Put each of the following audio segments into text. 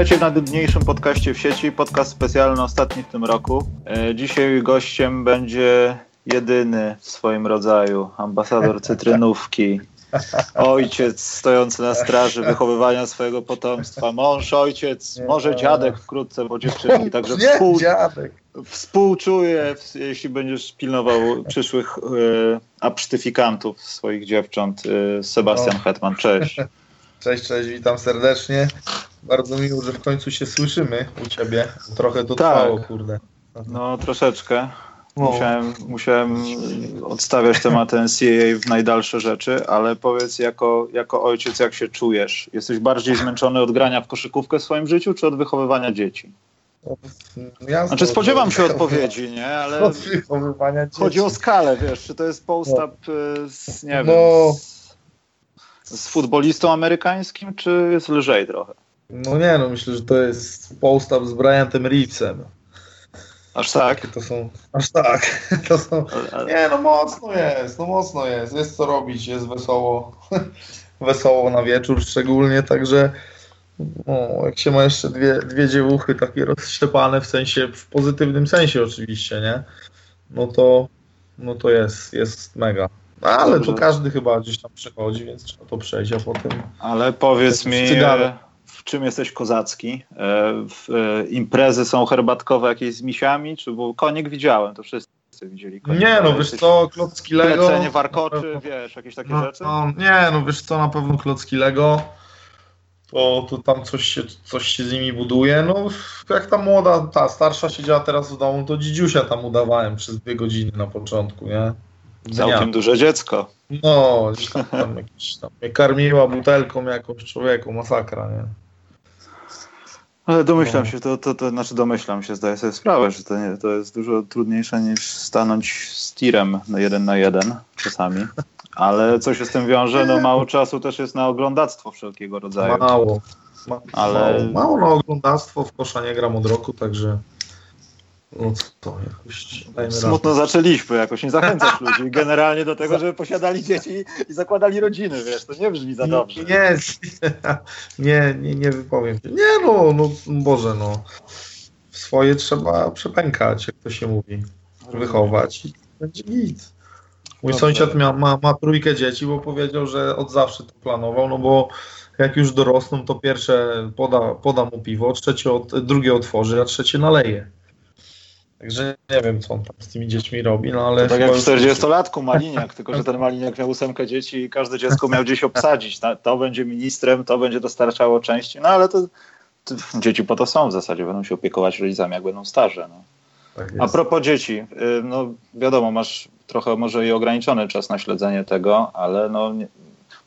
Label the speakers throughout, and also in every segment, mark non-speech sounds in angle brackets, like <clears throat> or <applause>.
Speaker 1: Witajcie w najdudniejszym podcaście w sieci, podcast specjalny ostatni w tym roku. E, dzisiaj gościem będzie jedyny w swoim rodzaju ambasador <laughs> cytrynówki, ojciec stojący na straży wychowywania swojego potomstwa, mąż, ojciec, może dziadek wkrótce, bo dziewczynki, także współ, współczuję, jeśli będziesz pilnował przyszłych e, absztyfikantów swoich dziewcząt. E, Sebastian
Speaker 2: O.
Speaker 1: Hetman, cześć. <laughs>
Speaker 2: Cześć, cześć, witam serdecznie. Bardzo miło, że w końcu się słyszymy u ciebie. Trochę to
Speaker 1: Tak.
Speaker 2: trwało, kurde.
Speaker 1: No troszeczkę.
Speaker 2: No.
Speaker 1: Musiałem, musiałem odstawiać tematy NCAA w najdalsze rzeczy, ale powiedz jako, jako ojciec, jak się czujesz? Jesteś bardziej zmęczony od grania w koszykówkę w swoim życiu, czy od wychowywania dzieci?
Speaker 2: Jasne,
Speaker 1: Znaczy spodziewam się
Speaker 2: od-
Speaker 1: odpowiedzi, nie? Ale chodzi o skalę, wiesz, czy to jest post-up y, z, nie wiem,
Speaker 2: No.
Speaker 1: z, z futbolistą amerykańskim, czy jest lżej trochę?
Speaker 2: No nie, no myślę, że to jest post-up z Bryantem Reevesem.
Speaker 1: Aż tak?
Speaker 2: To są, aż tak, <laughs> to są, nie no mocno jest, no mocno jest, jest co robić, jest wesoło, <laughs> wesoło na wieczór szczególnie, także no, jak się ma jeszcze dwie, dwie dziewuchy takie rozszczepane w sensie, w pozytywnym sensie oczywiście, nie, no to, no to jest, jest mega. No, ale
Speaker 1: Dobrze.
Speaker 2: to każdy chyba gdzieś tam przechodzi, więc trzeba to przejść, a potem
Speaker 1: Ale powiedz mi, e, w czym jesteś kozacki? E, W, e, imprezy są herbatkowe jakieś z misiami? Czy bo konik widziałem, to wszyscy widzieli konika.
Speaker 2: Nie, no wiesz co, klocki Lego.
Speaker 1: Plecenie warkoczy, wiesz, jakieś takie
Speaker 2: no,
Speaker 1: rzeczy?
Speaker 2: No, nie, no wiesz co, na pewno klocki Lego. To, to tam coś się, coś się z nimi buduje. No, jak ta młoda, ta starsza siedziała teraz w domu, to dzidziusia tam udawałem przez dwie godziny na początku, nie?
Speaker 1: Całkiem
Speaker 2: Dnia.
Speaker 1: duże dziecko.
Speaker 2: No, tam, tam, jakiś, tam mnie karmiła butelką jakąś człowieku, masakra, nie?
Speaker 1: Ale domyślam
Speaker 2: No.
Speaker 1: się, to, to, to znaczy domyślam się, zdaję sobie sprawę, że to, nie, to jest dużo trudniejsze niż stanąć z tirem na jeden na jeden czasami. Ale co się z tym wiąże? No mało czasu też jest na oglądactwo wszelkiego rodzaju.
Speaker 2: Mało. Ma,
Speaker 1: Ale-
Speaker 2: mało, mało na oglądactwo, w kosza nie gram od roku, także no co, jakoś
Speaker 1: Smutno zaczęliśmy jakoś, nie zachęcasz ludzi generalnie do tego, żeby posiadali dzieci i zakładali rodziny, wiesz, to nie brzmi za dobrze.
Speaker 2: Nie, <laughs> nie, nie, nie wypowiem się. Nie no, no Boże, no. Swoje trzeba przepękać, jak to się mówi. Wychować i będzie git. Mój
Speaker 1: Dobrze.
Speaker 2: sąsiad mia, ma, ma trójkę dzieci, bo powiedział, że od zawsze to planował, no bo jak już dorosną, to pierwsze poda, poda mu piwo, trzecie od, drugie otworzy, a trzecie naleje. Także nie wiem, co on tam z tymi dziećmi robi, no ale...
Speaker 1: To tak jak w
Speaker 2: już-
Speaker 1: 40-latku Maliniak, tylko że ten <laughs> Maliniak miał ósemkę dzieci i każde dziecko miał gdzieś obsadzić. To będzie ministrem, to będzie dostarczało części, no ale to, to dzieci po to są w zasadzie, będą się opiekować rodzicami, jak będą starze. No.
Speaker 2: Tak
Speaker 1: A propos dzieci, y, no wiadomo, masz trochę może i ograniczony czas na śledzenie tego, ale no nie,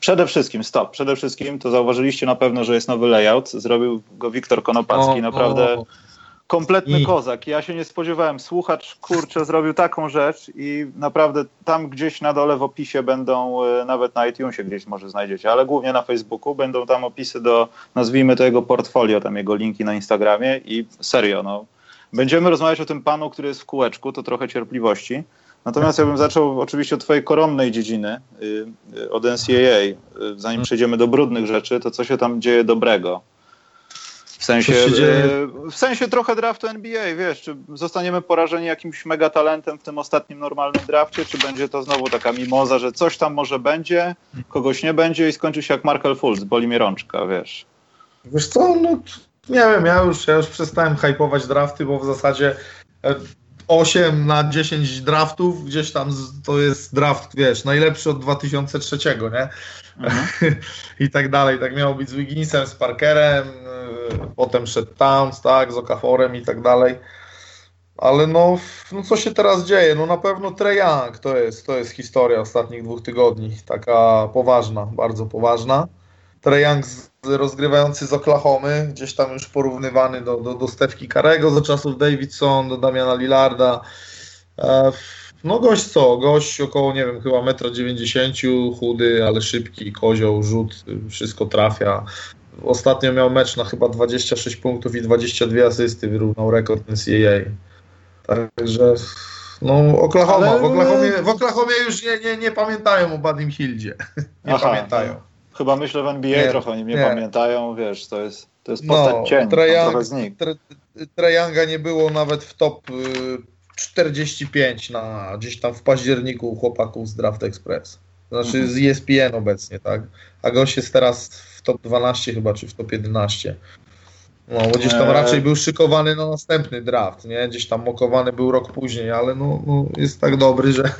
Speaker 1: przede wszystkim, stop, przede wszystkim to zauważyliście na pewno, że jest nowy layout, zrobił go Wiktor Konopacki,
Speaker 2: O,
Speaker 1: naprawdę
Speaker 2: o,
Speaker 1: kompletny
Speaker 2: I-
Speaker 1: kozak. Ja się nie spodziewałem. Słuchacz, kurczę, zrobił taką rzecz i naprawdę tam gdzieś na dole w opisie będą, e, nawet na iTunesie gdzieś może znajdziecie, ale głównie na Facebooku będą tam opisy do, nazwijmy to jego portfolio, tam jego linki na Instagramie i serio, no. Będziemy rozmawiać o tym panu, który jest w kółeczku, to trochę cierpliwości. Natomiast ja bym zaczął oczywiście od twojej koronnej dziedziny, y, y, od NCAA. Y, Zanim przejdziemy do brudnych rzeczy, to co się tam dzieje dobrego? W sensie, y, w sensie trochę draftu NBA, wiesz, czy zostaniemy porażeni jakimś mega talentem w tym ostatnim normalnym drafcie, czy będzie to znowu taka mimoza, że coś tam może będzie, kogoś nie będzie i skończy się jak Markel Fultz, boli mnie rączka, wiesz.
Speaker 2: Wiesz co, no nie wiem, ja już, ja już przestałem hypować drafty, bo w zasadzie e, 8 na 10 draftów, gdzieś tam to jest draft, wiesz, najlepszy od 2003, nie?
Speaker 1: Mhm. <laughs>
Speaker 2: I tak dalej. Tak miało być z Wigginsem, z Parkerem, e, potem szedł Towns, tak, z Okaforem i tak dalej. Ale no, no co się teraz dzieje? No na pewno Trae Young to jest, to jest historia ostatnich dwóch tygodni. Taka poważna, bardzo poważna. Trae Young z, rozgrywający z Oklahomy, gdzieś tam już porównywany do, do, do Stefki Karego za czasów Davidson, do Damiana Lillarda. E, no gość co? Gość około, nie wiem, chyba 1,90 m, chudy, ale szybki, kozioł, rzut, wszystko trafia. Ostatnio miał mecz na chyba 26 punktów i 22 asysty, wyrównał rekord NCAA. Także no Oklahoma,
Speaker 1: Ale-
Speaker 2: w, Oklahomie, w Oklahomie już nie, nie, nie pamiętają o Badim Hildzie. <laughs> Nie
Speaker 1: Aha,
Speaker 2: pamiętają.
Speaker 1: Chyba myślę w NBA
Speaker 2: Nie,
Speaker 1: trochę o nim nie, pamiętają, wiesz, to jest... To jest postać
Speaker 2: No,
Speaker 1: cień,
Speaker 2: Trae
Speaker 1: on
Speaker 2: Young-
Speaker 1: trochę znikł.
Speaker 2: Tra- Trae Younga nie było nawet w top y, 45 na gdzieś tam w październiku chłopaków z Draft Express. Znaczy
Speaker 1: Mhm.
Speaker 2: z ESPN obecnie, tak? A gość jest teraz w top 12 chyba, czy w top 11. No, bo gdzieś tam raczej był szykowany na następny draft, nie? Gdzieś tam mokowany był rok później, ale no, no jest tak dobry, że... <laughs>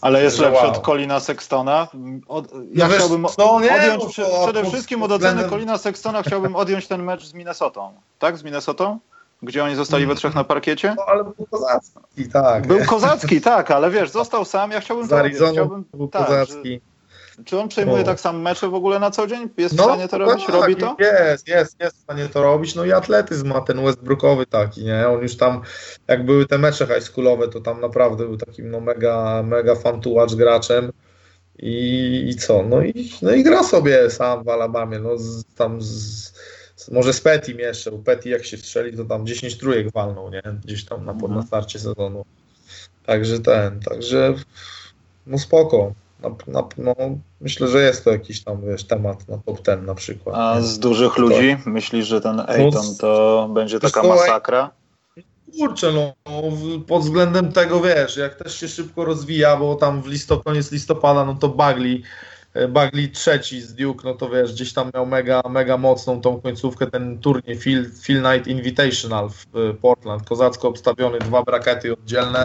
Speaker 1: Ale jest lepszy
Speaker 2: wow.
Speaker 1: od Colina Sextona. Od, ja
Speaker 2: No wiesz
Speaker 1: chciałbym
Speaker 2: co, nie,
Speaker 1: odjąć
Speaker 2: no
Speaker 1: przede
Speaker 2: pod
Speaker 1: wszystkim od oceny
Speaker 2: względem-
Speaker 1: Colina Sextona chciałbym odjąć ten mecz z Minnesotą. Tak, z Minnesotą? Gdzie oni zostali we trzech na parkiecie?
Speaker 2: No, ale był kozacki, tak.
Speaker 1: Był kozacki, tak, ale wiesz, został sam. Ja chciałbym
Speaker 2: Z. Arizoną
Speaker 1: Chciałbym,
Speaker 2: był
Speaker 1: tak,
Speaker 2: kozacki.
Speaker 1: że, czy on przejmuje
Speaker 2: O.
Speaker 1: tak sam mecze w ogóle na co dzień? Jest w stanie to robić?
Speaker 2: tak,
Speaker 1: Robi to?
Speaker 2: Jest, jest, jest w stanie to robić. No i atletyzm ma ten Westbrookowy taki, nie? On już tam, jak były te mecze high schoolowe, to tam naprawdę był takim no mega, mega fan to watch graczem. I, I co? No i, no i gra sobie sam w Alabamie. No z, tam z, może z Petty jeszcze, bo Petty jak się strzeli, to tam 10 trójek walnął, nie? Gdzieś tam na,
Speaker 1: Mhm.
Speaker 2: na starcie sezonu. Także ten, także no spoko. Na, no, myślę, że jest to jakiś tam, wiesz, temat na top ten na przykład.
Speaker 1: A
Speaker 2: nie?
Speaker 1: z dużych ludzi myślisz, że ten Ayton to będzie taka masakra?
Speaker 2: Kurczę, no, pod względem tego, wiesz, jak też się szybko rozwija, bo tam w listop, koniec listopada, no to Bagley, e, Bagley trzeci z Duke, no to wiesz, gdzieś tam miał mega, mega mocną tą końcówkę, ten turniej Phil, Phil Knight Invitational w Portland, kozacko obstawiony, dwa brakety oddzielne,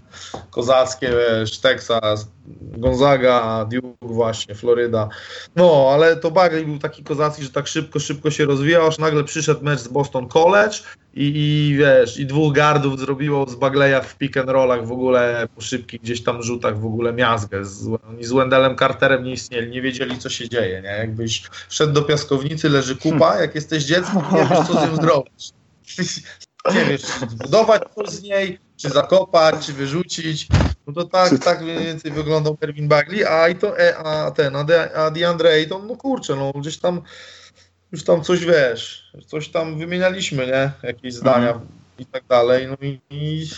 Speaker 2: kozackie, wiesz, Texas, Gonzaga, Duke właśnie, Floryda, no, ale to Bagley był taki kozacki, że tak szybko, szybko się rozwijał, aż nagle przyszedł mecz z Boston College i, i wiesz, i dwóch gardów zrobiło z Bagleya w pick and rollach w ogóle po szybkich gdzieś tam rzutach w ogóle miazgę. Z, oni z Wendelem Carterem nie istnieli, nie wiedzieli co się dzieje, nie? Jakbyś wszedł do piaskownicy, leży kupa, jak jesteś dzieckiem, nie wiesz co z nią zrobić. Nie wiesz, czy zbudować coś z niej, czy zakopać, czy wyrzucić. No to tak, tak mniej więcej wyglądał Erwin Bagley, a, i to, e, a ten, a, De, a DeAndre Ayton, no kurczę, no gdzieś tam już tam coś wiesz, coś tam wymienialiśmy, nie? Jakieś zdania i tak dalej. No i, i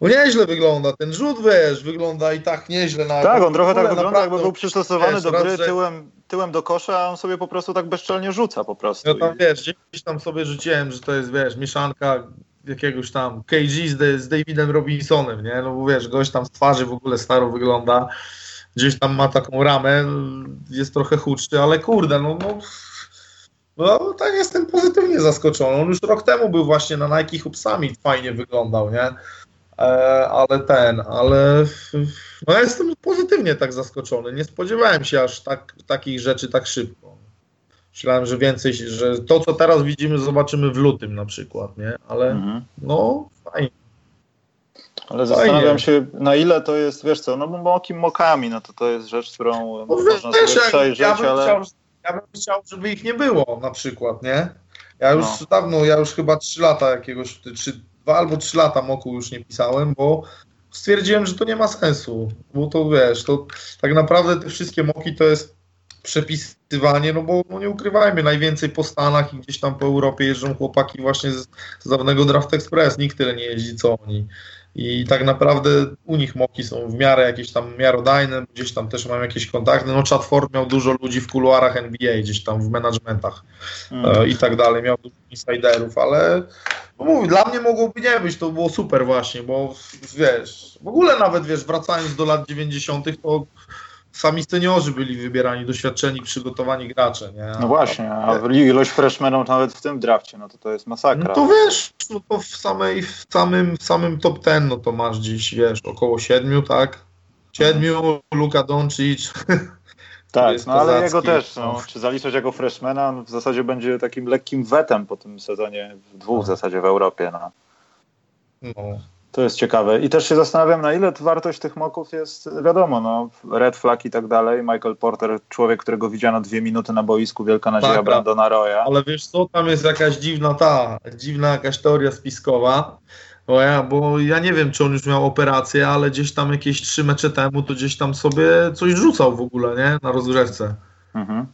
Speaker 2: no nieźle wygląda. Ten rzut, wiesz, wygląda i tak nieźle. Na,
Speaker 1: Tak, on trochę tak wygląda, jakby był przystosowany
Speaker 2: wiesz,
Speaker 1: do gry
Speaker 2: że-
Speaker 1: tyłem, tyłem do kosza, a on sobie po prostu tak bezczelnie rzuca po prostu.
Speaker 2: Ja tam
Speaker 1: I-
Speaker 2: wiesz, gdzieś tam sobie rzuciłem, że to jest, wiesz, mieszanka jakiegoś tam KG z, z Davidem Robinsonem, nie? No bo wiesz, gość tam z twarzy w ogóle staro wygląda. Gdzieś tam ma taką ramę, jest trochę chudszy, ale kurde, no, no, no tak jestem pozytywnie zaskoczony. On już rok temu był właśnie na Nike Hub Summit, fajnie wyglądał, nie? E, ale ten, ale no ja jestem pozytywnie tak zaskoczony. Nie spodziewałem się aż tak, takich rzeczy tak szybko. Myślałem, że więcej, że to, co teraz widzimy, zobaczymy w lutym na przykład, nie? Ale
Speaker 1: Mhm.
Speaker 2: no, fajnie.
Speaker 1: Ale zastanawiam się, na ile to jest, wiesz co, no bo moki mokami, no to to jest rzecz, którą
Speaker 2: No,
Speaker 1: można
Speaker 2: wiesz,
Speaker 1: sobie przejrzeć,
Speaker 2: ja, bym
Speaker 1: ale...
Speaker 2: chciał, ja bym chciał, żeby ich nie było na przykład, nie? Ja już
Speaker 1: No.
Speaker 2: dawno, ja już chyba 3 lata jakiegoś, czy dwa albo 3 lata moku już nie pisałem, bo stwierdziłem, że to nie ma sensu, bo to wiesz, to tak naprawdę te wszystkie moki to jest przepisywanie, no bo no nie ukrywajmy, najwięcej po Stanach i gdzieś tam po Europie jeżdżą chłopaki właśnie z, z dawnego Draft Express, nikt tyle nie jeździ co oni. I tak naprawdę u nich moki są w miarę jakieś tam miarodajne, gdzieś tam też mam jakieś kontakty. No Chad Ford miał dużo ludzi w kuluarach NBA, gdzieś tam w managementach
Speaker 1: Mm.
Speaker 2: e, i tak dalej, miał dużo insiderów, ale no mówię, dla mnie mogłoby nie być, to było super właśnie, bo wiesz, w ogóle nawet wiesz, wracając do lat 90., to sami seniorzy byli wybierani, doświadczeni, przygotowani gracze, nie?
Speaker 1: No właśnie, a ilość freshmenów nawet w tym drafcie, no to to jest masakra.
Speaker 2: No to wiesz, no to w, samej, w, samym, w samym top ten, no to masz dziś, wiesz, około siedmiu, tak? Siedmiu, Luka Doncic. <laughs>
Speaker 1: tak, no ale jego też, no, czy zaliczać jako freshmana, on w zasadzie będzie takim lekkim wetem po tym sezonie, w dwóch w zasadzie w Europie, no.
Speaker 2: No.
Speaker 1: To jest ciekawe. I też się zastanawiam, na ile wartość tych moków jest, wiadomo, no, red flag i tak dalej. Michael Porter, człowiek, którego widziano dwie minuty na boisku, wielka nadzieja
Speaker 2: Tak, tak.
Speaker 1: Brandona Roya.
Speaker 2: Ale wiesz co, tam jest jakaś dziwna ta, dziwna jakaś teoria spiskowa. Bo ja, bo ja nie wiem, czy on już miał operację, ale gdzieś tam jakieś trzy mecze temu, to gdzieś tam sobie coś rzucał w ogóle, nie? Na rozgrzewce.
Speaker 1: Mhm.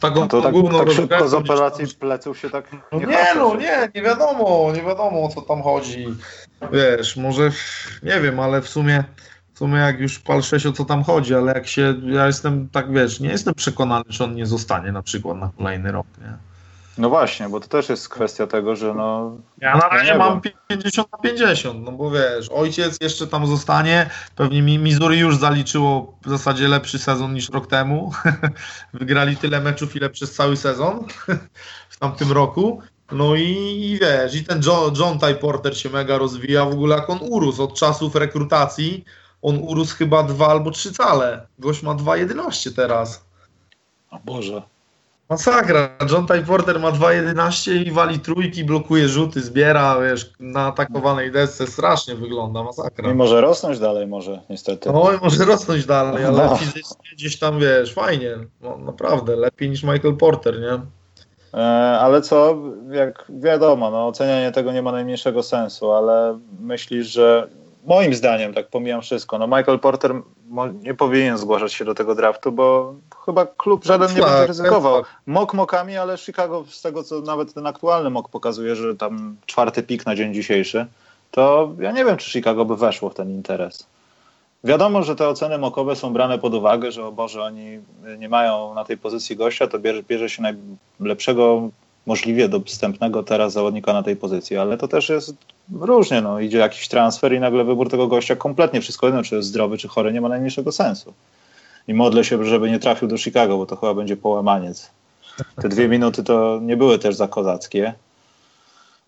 Speaker 2: Taką
Speaker 1: No to tak,
Speaker 2: główną
Speaker 1: tak szybko z
Speaker 2: gdzieś tam-
Speaker 1: operacji pleców się tak
Speaker 2: No
Speaker 1: nie
Speaker 2: nie,
Speaker 1: patrzy,
Speaker 2: no nie, nie wiadomo, nie wiadomo o co tam chodzi. Wiesz, może nie wiem, ale w sumie w sumie jak już pal 6 o co tam chodzi, ale jak się, ja jestem tak, wiesz, nie jestem przekonany, że on nie zostanie na przykład na kolejny rok, nie?
Speaker 1: No właśnie, bo to też jest kwestia tego, że no...
Speaker 2: Ja na razie ja mam 50 na 50, no bo wiesz, ojciec jeszcze tam zostanie, pewnie Missouri już zaliczyło w zasadzie lepszy sezon niż rok temu. <laughs> Wygrali tyle meczów, ile przez cały sezon <laughs> w tamtym roku. No i, i wiesz, i ten John, John Ty Porter się mega rozwija, w ogóle jak on urósł od czasów rekrutacji, on urósł chyba dwa albo trzy cale. Gość ma 2,11 teraz.
Speaker 1: O Boże.
Speaker 2: Masakra. John Ty Porter ma 2,11 i wali trójki, blokuje rzuty, zbiera, wiesz, na atakowanej desce. Strasznie wygląda, masakra.
Speaker 1: I może rosnąć dalej, może, niestety.
Speaker 2: No i może rosnąć dalej, ale no. fizycznie gdzieś tam, wiesz, fajnie. No, naprawdę, lepiej niż Michael Porter, nie?
Speaker 1: E, ale co, jak wiadomo, no, ocenianie tego nie ma najmniejszego sensu, ale myślisz, że moim zdaniem, tak pomijam wszystko, no Michael Porter nie powinien zgłaszać się do tego draftu, bo chyba klub żaden nie tak, będzie ryzykował. Tak. Mok mokami, ale Chicago z tego, co nawet ten aktualny mok pokazuje, że tam czwarty pik na dzień dzisiejszy, to ja nie wiem, czy Chicago by weszło w ten interes. Wiadomo, że te oceny mokowe są brane pod uwagę, że o Boże, oni nie mają na tej pozycji gościa, to bierze, bierze się najlepszego możliwie dostępnego teraz zawodnika na tej pozycji, ale to też jest różnie, no, idzie jakiś transfer i nagle wybór tego gościa kompletnie wszystko jedno, czy jest zdrowy, czy chory, nie ma najmniejszego sensu. I modlę się, żeby nie trafił do Chicago, bo to chyba będzie połamaniec. Te dwie minuty to nie były też za kozackie.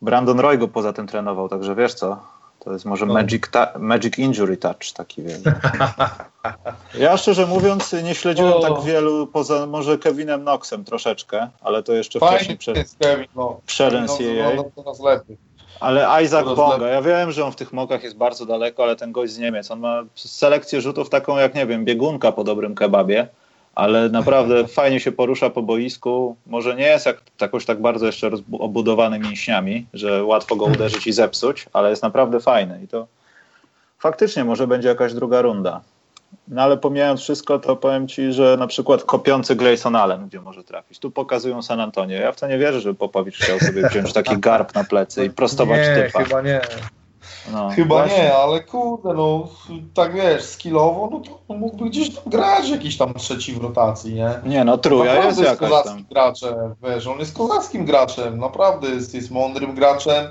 Speaker 1: Brandon Roy go poza tym trenował, także wiesz co, to jest może no. magic, magic injury touch taki wiele. <laughs> Ja szczerze mówiąc nie śledziłem o. tak wielu, poza może Kevinem Knoxem troszeczkę, ale to jeszcze Fajnie wcześniej przed, Kevin, no. przed. No, no. Ale Isaac Bonga, ja wiem, że on w tych mokach jest bardzo daleko, ale ten gość z Niemiec, on ma selekcję rzutów taką jak, nie wiem, biegunka po dobrym kebabie ale naprawdę fajnie się porusza po boisku. Może nie jest jak, jakoś tak bardzo jeszcze obudowany mięśniami, że łatwo go uderzyć i zepsuć, ale jest naprawdę fajny i to faktycznie może będzie jakaś druga runda. No ale pomijając wszystko, to powiem Ci, że na przykład kopiący Grayson Allen, gdzie może trafić. Tu pokazują San Antonio. Ja w to nie wierzę, że Popowicz chciał sobie wziąć taki garb na plecy i prostować
Speaker 2: nie,
Speaker 1: typa.
Speaker 2: chyba nie. No, Chyba właśnie. nie, ale kurde, no tak wiesz, skillowo, no to mógłby gdzieś tam grać jakiś tam trzeci w rotacji, nie?
Speaker 1: Nie, no Truja jest, jest
Speaker 2: jakaś tam. graczem, wiesz, on jest kozackim graczem, naprawdę jest, jest mądrym graczem,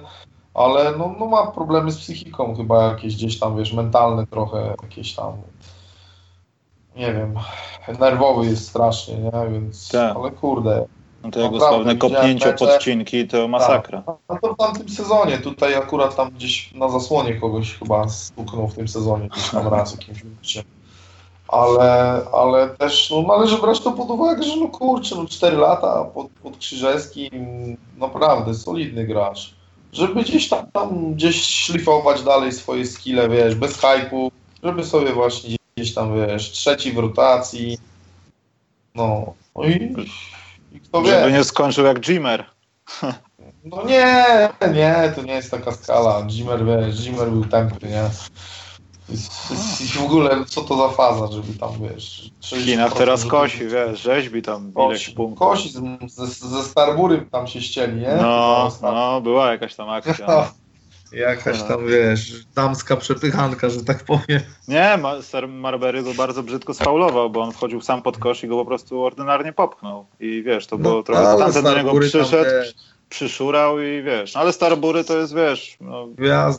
Speaker 2: ale no, no ma problemy z psychiką chyba jakieś gdzieś tam, wiesz, mentalne trochę, jakieś tam, nie wiem, nerwowy jest strasznie, nie? Więc, tak. ale kurde,
Speaker 1: no to jego sławne kopnięcie podcinki to masakra. Tak.
Speaker 2: No to w tamtym sezonie, tutaj akurat tam gdzieś na zasłonie kogoś chyba stuknął w tym sezonie, gdzieś tam raz jakimś minucie. Ale, ale też no, należy brać to pod uwagę, że no kurczę, no 4 lata pod, pod Krzyżewskim, naprawdę solidny gracz. Żeby gdzieś tam, tam gdzieś szlifować dalej swoje skille, wiesz, bez hypu, żeby sobie właśnie gdzieś tam, wiesz, trzeci w rotacji, no, no i
Speaker 1: kto wie. Żeby nie skończył jak Jimmer.
Speaker 2: No nie, nie, to nie jest taka skala. Jimmer, wiesz, Jimmer był tępy, nie? I w ogóle, co to za faza, żeby tam, wiesz...
Speaker 1: China teraz kosi, wiesz, rzeźbi tam ileś punktów.
Speaker 2: Kosi, ze, ze Starbury tam się ścieli, nie?
Speaker 1: No, no, była jakaś tam akcja. <laughs> No.
Speaker 2: Jakaś tam, wiesz, damska przepychanka, że tak powiem.
Speaker 1: Nie, Marbury go bardzo brzydko sfaulował, bo on wchodził sam pod kosz i go po prostu ordynarnie popchnął. I wiesz, to było no, trochę... Tamten do niego przyszedł, przyszurał i wiesz. No, ale Starbury to jest, wiesz, no,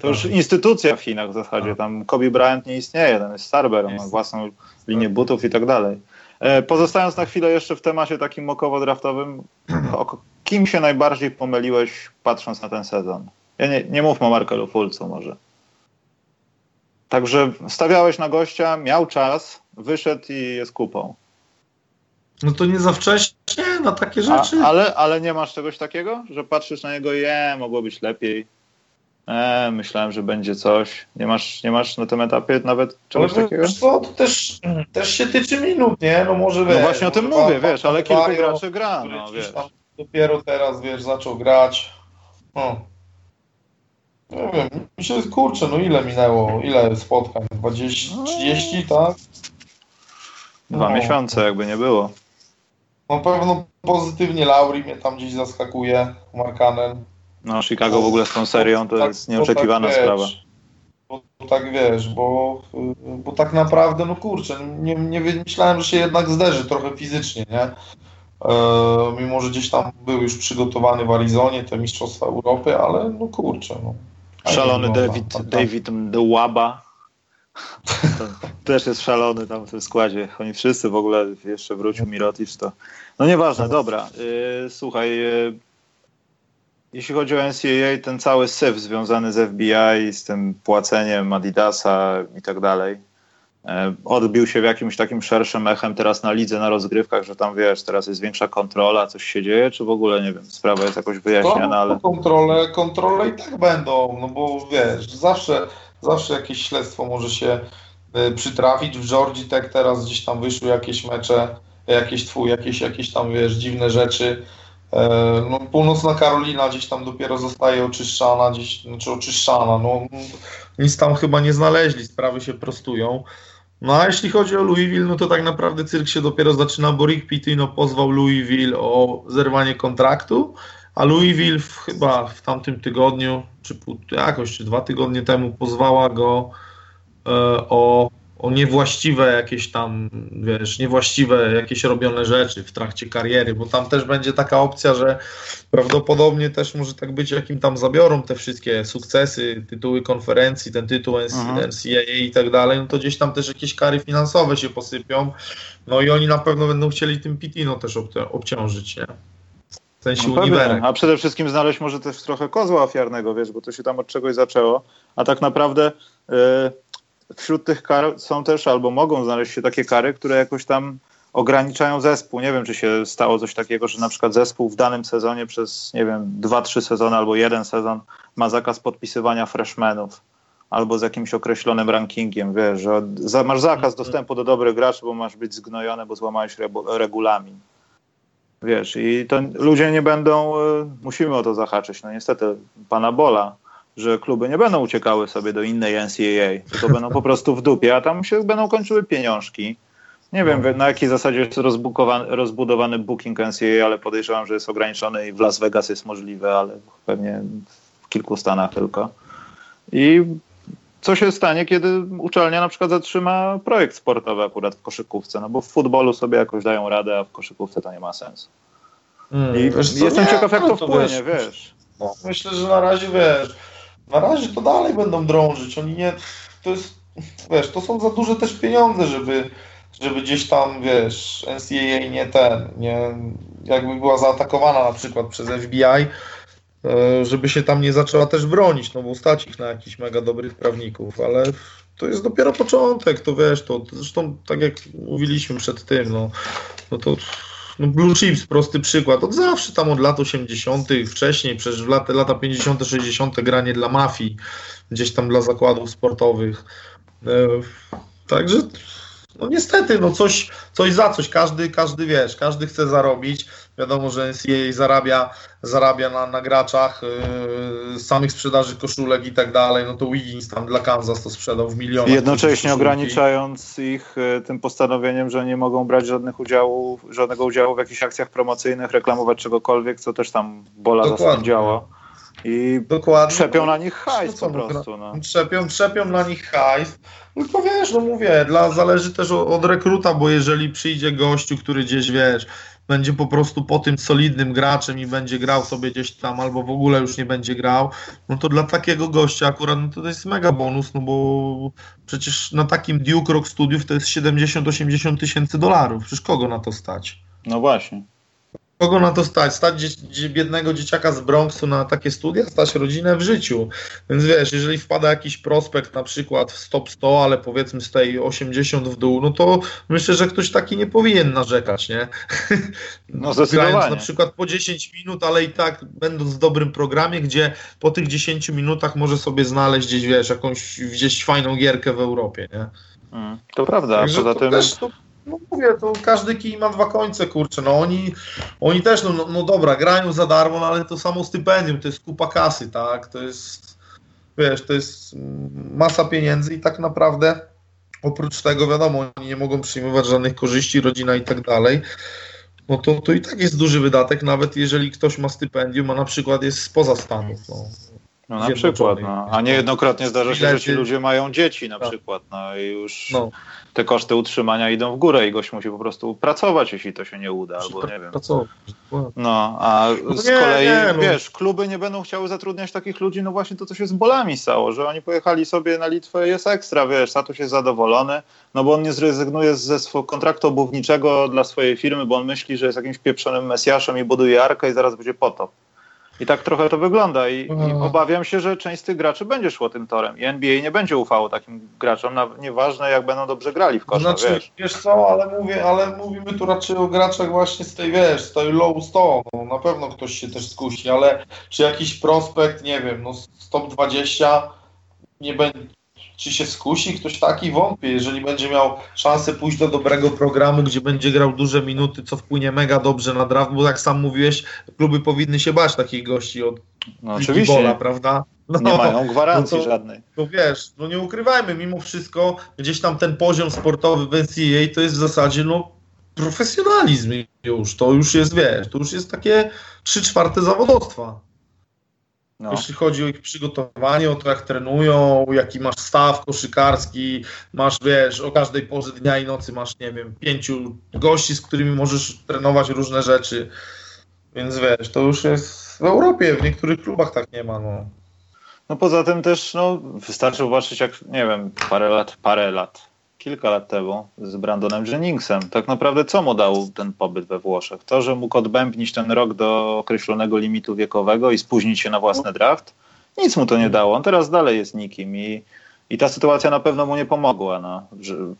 Speaker 1: to już instytucja w Chinach w zasadzie. Tam Kobe Bryant nie istnieje, ten jest Starber, on ma własną linię butów i tak dalej. E, pozostając na chwilę jeszcze w temacie takim mokowo-draftowym, <clears throat> kim się najbardziej pomyliłeś patrząc na ten sezon? Ja nie, nie mówmy o Markelu Fulcu może. Także stawiałeś na gościa, miał czas, wyszedł i jest kupą.
Speaker 2: No to nie za wcześnie na takie rzeczy.
Speaker 1: A, ale, ale nie masz czegoś takiego, że patrzysz na niego i je, mogło być lepiej. E, myślałem, że będzie coś. Nie masz, nie masz na tym etapie nawet czegoś ale takiego?
Speaker 2: Co, to też, też się tyczy minut, nie? No może wiesz.
Speaker 1: No właśnie o tym mówię, wiesz, ale kilku graczy gra. No, wiesz.
Speaker 2: Dopiero teraz, wiesz, zaczął grać. No. Nie wiem, mi się kurczę, no ile minęło, ile spotkań? 20, 30, no. tak?
Speaker 1: Dwa no. miesiące, jakby nie było.
Speaker 2: Na pewno pozytywnie Lauri mnie tam gdzieś zaskakuje, Markanen.
Speaker 1: No, Chicago w ogóle z tą serią to tak, jest nieoczekiwana tak, sprawa. Wiesz,
Speaker 2: bo, tak wiesz, bo, bo tak naprawdę, no kurczę, nie, nie myślałem, że się jednak zderzy trochę fizycznie, nie? e, mimo że gdzieś tam był już przygotowany w Arizonie, te Mistrzostwa Europy, ale no kurczę, no.
Speaker 1: Szalony David, David Dewaba. też jest szalony tam w tym składzie. Oni wszyscy w ogóle, jeszcze wrócił Mirotic, to... No nieważne, dobra. Yy, słuchaj, yy, jeśli chodzi o NCAA, ten cały syf związany z FBI, z tym płaceniem Adidasa i tak dalej, odbił się w jakimś takim szerszym echem teraz na lidze, na rozgrywkach, że tam wiesz, teraz jest większa kontrola, coś się dzieje, czy w ogóle nie wiem, sprawa jest jakoś wyjaśniana, ale.
Speaker 2: Kontrole, kontrole i tak będą, no bo wiesz, zawsze, zawsze jakieś śledztwo może się y, przytrafić. W Georgii Tech teraz gdzieś tam wyszły jakieś mecze, jakieś twój, jakieś, jakieś tam wiesz, dziwne rzeczy E, no, północna Karolina gdzieś tam dopiero zostaje oczyszczana, gdzieś, znaczy oczyszczana. No, nic tam chyba nie znaleźli, sprawy się prostują. No a jeśli chodzi o Louisville, no to tak naprawdę cyrk się dopiero zaczyna, bo Rick Pitino pozwał Louisville o zerwanie kontraktu, a Louisville w, chyba w tamtym tygodniu, czy jakoś, czy dwa tygodnie temu pozwała go e, o o niewłaściwe jakieś tam, wiesz, niewłaściwe jakieś robione rzeczy w trakcie kariery, bo tam też będzie taka opcja, że prawdopodobnie też może tak być, jakim tam zabiorą te wszystkie sukcesy, tytuły konferencji, ten tytuł NCAA mhm. i tak dalej, no to gdzieś tam też jakieś kary finansowe się posypią, no i oni na pewno będą chcieli tym Pitino też obciążyć, nie?
Speaker 1: W sensie no uniwerek. A przede wszystkim znaleźć może też trochę kozła ofiarnego, wiesz, bo to się tam od czegoś zaczęło, a tak naprawdę... Yy wśród tych kar są też albo mogą znaleźć się takie kary, które jakoś tam ograniczają zespół. Nie wiem, czy się stało coś takiego, że na przykład zespół w danym sezonie przez, nie wiem, dwa, trzy sezony albo jeden sezon ma zakaz podpisywania freshmenów albo z jakimś określonym rankingiem, wiesz, że masz zakaz dostępu do dobrych graczy, bo masz być zgnojony, bo złamałeś regulamin. Wiesz, i to ludzie nie będą, y, musimy o to zahaczyć, no niestety, pana Bola że kluby nie będą uciekały sobie do innej NCAA, tylko będą po prostu w dupie, a tam się będą kończyły pieniążki. Nie wiem na jakiej zasadzie jest rozbudowany booking NCAA, ale podejrzewam, że jest ograniczony i w Las Vegas jest możliwe, ale pewnie w kilku stanach tylko. I co się stanie, kiedy uczelnia na przykład zatrzyma projekt sportowy akurat w koszykówce, no bo w futbolu sobie jakoś dają radę, a w koszykówce to nie ma sensu. Mm, I jestem nie, ciekaw, jak no to, to wpłynie, wiesz. wiesz.
Speaker 2: No, myślę, że na razie, wiesz, na razie to dalej będą drążyć. Oni nie. To jest. Wiesz, to są za duże też pieniądze, żeby, żeby gdzieś tam, wiesz, NCAA nie ten, nie, jakby była zaatakowana na przykład przez FBI, e, żeby się tam nie zaczęła też bronić, no bo stać ich na jakichś mega dobrych prawników, ale to jest dopiero początek, to wiesz, to, zresztą tak jak mówiliśmy przed tym, no, no to Blue Chips, prosty przykład. Od zawsze tam od lat 80., wcześniej, przecież w lata, lata 50., 60. granie dla mafii, gdzieś tam dla zakładów sportowych. E, także no niestety, no coś, coś za coś, każdy, każdy wiesz, każdy chce zarobić. Wiadomo, że NCAA zarabia, zarabia na, na graczach, yy, samych sprzedaży koszulek i tak dalej. No to Wiggins tam dla Kansas to sprzedał w milionach.
Speaker 1: Jednocześnie ograniczając ich yy, tym postanowieniem, że nie mogą brać żadnych udziałów, żadnego udziału w jakichś akcjach promocyjnych, reklamować czegokolwiek, co też tam bola Dokładnie. działa. I Dokładnie. trzepią na nich hajs no po prostu. No.
Speaker 2: Trzepią, trzepią na nich hajs. Tylko wiesz, no mówię, dla, zależy też od, od rekruta, bo jeżeli przyjdzie gościu, który gdzieś, wiesz, będzie po prostu po tym solidnym graczem i będzie grał sobie gdzieś tam, albo w ogóle już nie będzie grał, no to dla takiego gościa akurat no to jest mega bonus, no bo przecież na takim Duke Rock Studiów to jest 70-80 tysięcy dolarów. Przecież kogo na to stać?
Speaker 1: No właśnie.
Speaker 2: Kogo na to stać? Stać dzie biednego dzieciaka z Bronxu na takie studia? Stać rodzinę w życiu. Więc wiesz, jeżeli wpada jakiś prospekt na przykład w stop 100, ale powiedzmy z tej 80 w dół, no to myślę, że ktoś taki nie powinien narzekać, nie?
Speaker 1: No zdecydowanie. Grając
Speaker 2: na przykład po 10 minut, ale i tak będąc w dobrym programie, gdzie po tych 10 minutach może sobie znaleźć gdzieś, wiesz, jakąś gdzieś fajną gierkę w Europie, nie?
Speaker 1: Mm, to prawda, Także poza tym... Też, to
Speaker 2: no mówię, to każdy kij ma dwa końce, kurczę, no oni, oni też, no, no, no dobra, grają za darmo, no, ale to samo stypendium, to jest kupa kasy, tak, to jest, wiesz, to jest masa pieniędzy i tak naprawdę oprócz tego, wiadomo, oni nie mogą przyjmować żadnych korzyści, rodzina i tak dalej, no to, to i tak jest duży wydatek, nawet jeżeli ktoś ma stypendium, a na przykład jest spoza Stanów, no.
Speaker 1: No na przykład, no. a niejednokrotnie zdarza się, że ci ludzie mają dzieci na tak. przykład, no i już no. Te koszty utrzymania idą w górę i gość musi po prostu pracować, jeśli to się nie uda, albo nie wiem. No, a no z kolei, no. wiesz, kluby nie będą chciały zatrudniać takich ludzi, no właśnie to, co się z bolami stało, że oni pojechali sobie na Litwę jest ekstra, wiesz, Satuś jest zadowolony, no bo on nie zrezygnuje ze swojego kontraktu obuwniczego dla swojej firmy, bo on myśli, że jest jakimś pieprzonym mesjaszem i buduje arkę i zaraz będzie potop. I tak trochę to wygląda I, i, mhm. obawiam się, że część z tych graczy będzie szło tym torem i NBA nie będzie ufało takim graczom, na, nieważne jak będą dobrze grali w kosza,
Speaker 2: znaczy,
Speaker 1: wiesz.
Speaker 2: wiesz co, ale mówię, ale mówimy tu raczej o graczach właśnie z tej, wiesz, z tej low stone, no, na pewno ktoś się też skusi, ale czy jakiś prospekt, nie wiem, no stop 20 nie będzie, czy się skusi ktoś taki? Wątpię. Jeżeli będzie miał szansę pójść do dobrego programu, gdzie będzie grał duże minuty, co wpłynie mega dobrze na draft, bo jak sam mówiłeś, kluby powinny się bać takich gości od
Speaker 1: no, oczywiście. Bola,
Speaker 2: prawda?
Speaker 1: No, nie mają gwarancji no to, żadnej.
Speaker 2: To wiesz, no nie ukrywajmy, mimo wszystko gdzieś tam ten poziom sportowy w NCAA to jest w zasadzie no profesjonalizm już. To już jest, wiesz, to już jest takie trzy czwarte zawodowstwa. No. Jeśli chodzi o ich przygotowanie, o to jak trenują, jaki masz staw koszykarski, masz, wiesz, o każdej porze dnia i nocy masz, nie wiem, pięciu gości, z którymi możesz trenować różne rzeczy. Więc wiesz, to już jest w Europie, w niektórych klubach tak nie ma, no.
Speaker 1: No poza tym też, no, wystarczy zobaczyć, jak, nie wiem, parę lat, parę lat, kilka lat temu z Brandonem Jenningsem. Tak naprawdę co mu dał ten pobyt we Włoszech? To, że mógł odbębnić ten rok do określonego limitu wiekowego i spóźnić się na własny draft? Nic mu to nie dało. On teraz dalej jest nikim i, i ta sytuacja na pewno mu nie pomogła na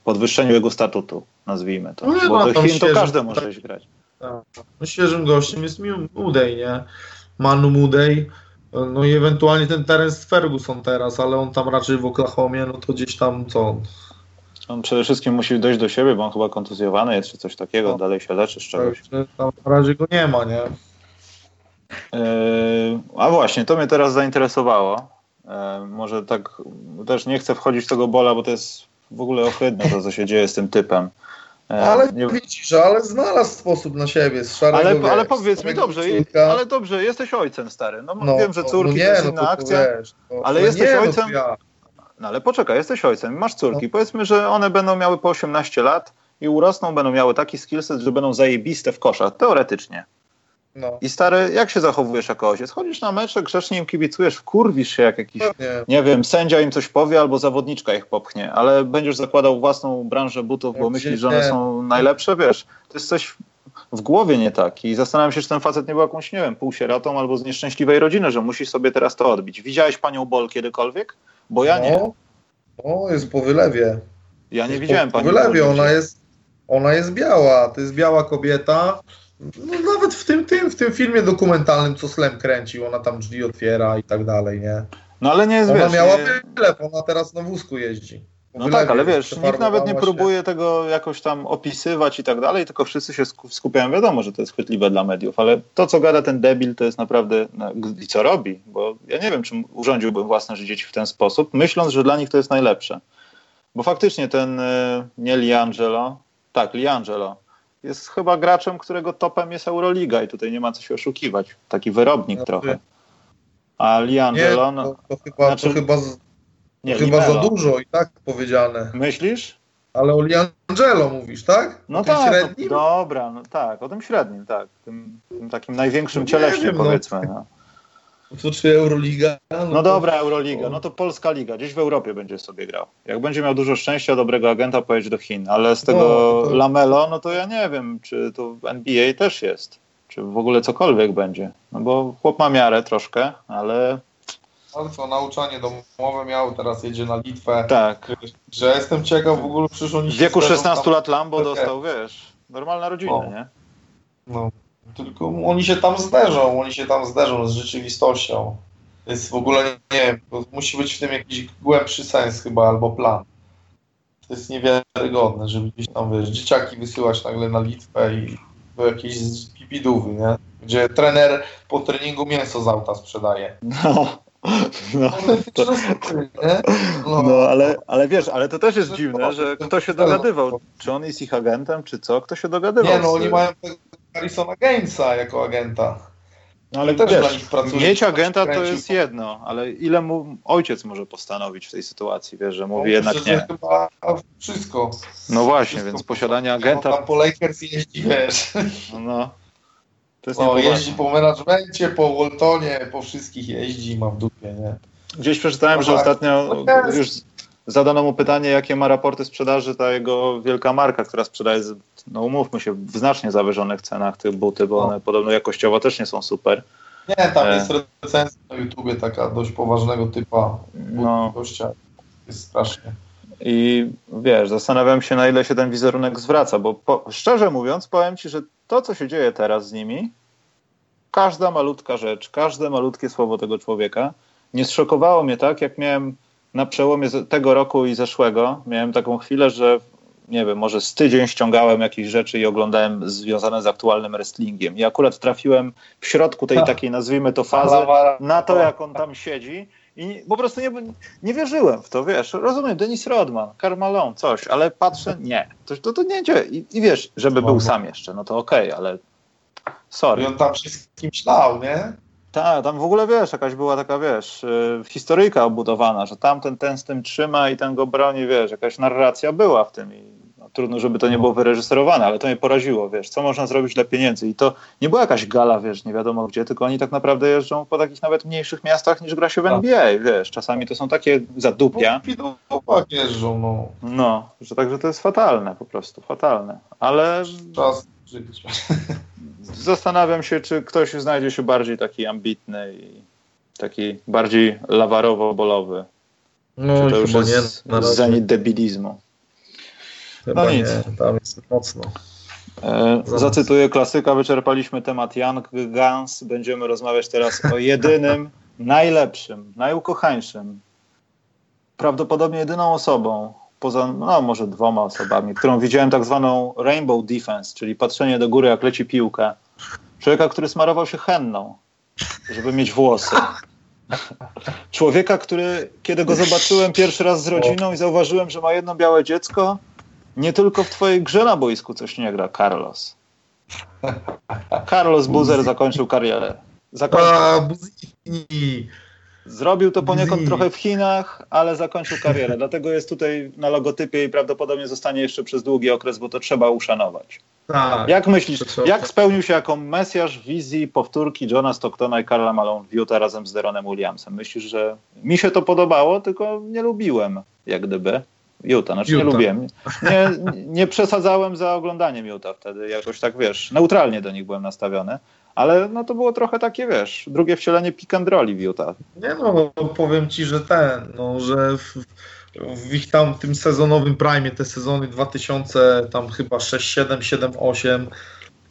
Speaker 1: podwyższeniu jego statutu, nazwijmy to. No, Bo do Chin to każdy może iść grać.
Speaker 2: Tak. No, świeżym gościem jest Mudej, nie? Manu Mudej. No i ewentualnie ten teren z Ferguson teraz, ale on tam raczej w Oklahomie, no to gdzieś tam co
Speaker 1: on przede wszystkim musi dojść do siebie, bo on chyba kontuzjowany jest, czy coś takiego, no. dalej się leczy z czegoś.
Speaker 2: Tam na razie go nie ma, nie?
Speaker 1: Yy, a właśnie, to mnie teraz zainteresowało. Yy, może tak, też nie chcę wchodzić w tego bola, bo to jest w ogóle ohydne to, co się dzieje z tym typem.
Speaker 2: Yy, ale nie... widzisz, ale znalazł sposób na siebie z szarego,
Speaker 1: Ale, wiesz, ale powiedz mi, dobrze, ale dobrze, jesteś ojcem stary. No, no wiem, że córki no nie, to jest inna no to akcja, wiesz, to, ale jesteś no ojcem. No ja. No ale poczekaj, jesteś ojcem, masz córki. No. Powiedzmy, że one będą miały po 18 lat i urosną, będą miały taki skillset, że będą zajebiste w koszach, teoretycznie. No. I stary, jak się zachowujesz jako ojciec? Chodzisz na mecze, grzecznie im kibicujesz, wkurwisz się jak jakiś, nie. nie wiem, sędzia im coś powie albo zawodniczka ich popchnie, ale będziesz zakładał własną branżę butów, bo myślisz, że one są najlepsze, wiesz, to jest coś w głowie nie tak i zastanawiam się, czy ten facet nie był jakąś, nie wiem, półsieratą albo z nieszczęśliwej rodziny, że musi sobie teraz to odbić. Widziałeś panią Bol kiedykolwiek? Bo ja nie.
Speaker 2: O, no, jest po wylewie.
Speaker 1: Ja nie jest widziałem po, pani.
Speaker 2: Po wylewie, ona jest, ona jest biała. To jest biała kobieta. No, nawet w tym, tym, w tym filmie dokumentalnym, co Slem kręcił, ona tam drzwi otwiera i tak dalej, nie?
Speaker 1: No ale nie jest,
Speaker 2: Ona
Speaker 1: wiesz,
Speaker 2: miała
Speaker 1: nie...
Speaker 2: wylew, ona teraz na wózku jeździ.
Speaker 1: No tak, ale wiesz, nikt nawet nie próbuje tego jakoś tam opisywać i tak dalej, tylko wszyscy się skupiają, wiadomo, że to jest chwytliwe dla mediów, ale to, co gada ten debil, to jest naprawdę, no, i co robi, bo ja nie wiem, czy urządziłbym własne życie w ten sposób, myśląc, że dla nich to jest najlepsze. Bo faktycznie ten, y, nie Liangelo, tak, Liangelo, jest chyba graczem, którego topem jest Euroliga i tutaj nie ma co się oszukiwać. Taki wyrobnik no, trochę. A Liangelo,
Speaker 2: no, to, to, chyba, znaczy, to chyba z nie, Chyba za dużo i tak powiedziane.
Speaker 1: Myślisz?
Speaker 2: Ale o Liangelo mówisz, tak?
Speaker 1: No tak, no, dobra, no tak, o tym średnim, tak. Tym, tym takim największym no cieleśnie, wiem, no. powiedzmy. No.
Speaker 2: no. To czy Euroliga?
Speaker 1: No, no dobra, Euroliga, no to polska liga, gdzieś w Europie będzie sobie grał. Jak będzie miał dużo szczęścia, dobrego agenta, pojedzie do Chin, ale z tego to... Lamelo, no to ja nie wiem, czy to w NBA też jest, czy w ogóle cokolwiek będzie. No bo chłop ma miarę troszkę, ale
Speaker 2: co, nauczanie domowe miał, teraz jedzie na Litwę.
Speaker 1: Tak.
Speaker 2: Że jestem ciekaw w ogóle, oni
Speaker 1: W wieku 16 tam... lat Lambo dostał, wiesz, normalna rodzina, no. nie?
Speaker 2: No, tylko oni się tam zderzą, oni się tam zderzą z rzeczywistością. Jest w ogóle, nie wiem, musi być w tym jakiś głębszy sens chyba, albo plan. To jest niewiarygodne, żeby gdzieś tam, wiesz, dzieciaki wysyłać nagle na Litwę i do jakiejś pipidówy, nie? Gdzie trener po treningu mięso z auta sprzedaje.
Speaker 1: No. No, to, no, no, ale, ale wiesz, ale to też jest dziwne, że kto się dogadywał. Czy on jest ich agentem, czy co? Kto się dogadywał?
Speaker 2: Nie, no oni mają Harrisona Gainsa jako agenta.
Speaker 1: No ale też wiesz, mieć agenta to jest jedno, ale ile mu ojciec może postanowić w tej sytuacji, wiesz, że mówi no, jednak nie.
Speaker 2: chyba wszystko.
Speaker 1: No właśnie, wszystko więc posiadanie agenta...
Speaker 2: Tam po Lakers jeździ, wiesz.
Speaker 1: No,
Speaker 2: to jest no, jeździ po menadżmencie, po Waltonie, po wszystkich jeździ, ma w dupie, nie?
Speaker 1: Gdzieś przeczytałem, no, że tak. ostatnio no, już zadano mu pytanie, jakie ma raporty sprzedaży ta jego wielka marka, która sprzedaje, no umówmy się, w znacznie zawyżonych cenach tych buty, bo no. one podobno jakościowo też nie są super.
Speaker 2: Nie, tam e... jest recenzja na YouTubie taka dość poważnego typa no. gościa. Jest strasznie.
Speaker 1: I wiesz, zastanawiam się, na ile się ten wizerunek zwraca, bo po, szczerze mówiąc, powiem ci, że to, co się dzieje teraz z nimi, każda malutka rzecz, każde malutkie słowo tego człowieka nie zszokowało mnie tak, jak miałem na przełomie tego roku i zeszłego. Miałem taką chwilę, że nie wiem, może z tydzień ściągałem jakieś rzeczy i oglądałem związane z aktualnym wrestlingiem. I akurat trafiłem w środku tej takiej, nazwijmy to, fazy na to, jak on tam siedzi. I po prostu nie, nie wierzyłem w to, wiesz. Rozumiem, Denis Rodman, Carmalon, coś, ale patrzę, nie. To, to, to nie dzieje. I, I, wiesz, żeby był sam jeszcze, no to okej, okay, ale sorry.
Speaker 2: I on tam wszystkim ślał, nie?
Speaker 1: Tak, tam w ogóle wiesz, jakaś była taka, wiesz, yy, historyjka obudowana, że tamten ten z tym trzyma i ten go broni, wiesz, jakaś narracja była w tym i no, trudno, żeby to nie było wyreżyserowane, ale to mnie poraziło, wiesz, co można zrobić dla pieniędzy i to nie była jakaś gala, wiesz, nie wiadomo gdzie, tylko oni tak naprawdę jeżdżą po takich nawet mniejszych miastach niż gra się w tak. NBA, wiesz, czasami to są takie zadupia.
Speaker 2: No, jeżdżą, no.
Speaker 1: No, że także to jest fatalne po prostu, fatalne, ale...
Speaker 2: Czas żyć. <laughs>
Speaker 1: Zastanawiam się, czy ktoś znajdzie się bardziej taki ambitny i taki bardziej lawarowo-bolowy.
Speaker 2: No, czy to już jest
Speaker 1: nie, zenit debilizmu.
Speaker 2: Chyba no nic. nie, tam jest mocno.
Speaker 1: E, zacytuję klasyka, wyczerpaliśmy temat Young Guns. Będziemy rozmawiać teraz o jedynym, <laughs> najlepszym, najukochańszym, prawdopodobnie jedyną osobą, poza no, może dwoma osobami, którą widziałem tak zwaną rainbow defense, czyli patrzenie do góry jak leci piłka. Człowieka, który smarował się henną, żeby mieć włosy. <laughs> Człowieka, który, kiedy go zobaczyłem pierwszy raz z rodziną i zauważyłem, że ma jedno białe dziecko, nie tylko w twojej grze na boisku coś nie gra, Carlos. Carlos Buzer zakończył karierę.
Speaker 2: Zakończył. A, Buzini.
Speaker 1: Zrobił to poniekąd trochę w Chinach, ale zakończył karierę. Dlatego jest tutaj na logotypie i prawdopodobnie zostanie jeszcze przez długi okres, bo to trzeba uszanować. Tak, jak myślisz, jak spełnił się jako mesjasz wizji powtórki Johna Stocktona i Karla Malone w Utah razem z Deronem Williamsem? Myślisz, że mi się to podobało, tylko nie lubiłem, jak gdyby. Utah, znaczy Utah. nie lubiłem. Nie, nie przesadzałem za oglądaniem Utah wtedy, jakoś tak, wiesz, neutralnie do nich byłem nastawiony. Ale no to było trochę takie, wiesz, drugie wcielenie pick and rolli w Utah.
Speaker 2: Nie no, powiem ci, że ten, no, że w, w ich tam tym sezonowym prime, te sezony 2000, tam chyba 6, 7, 7, 8,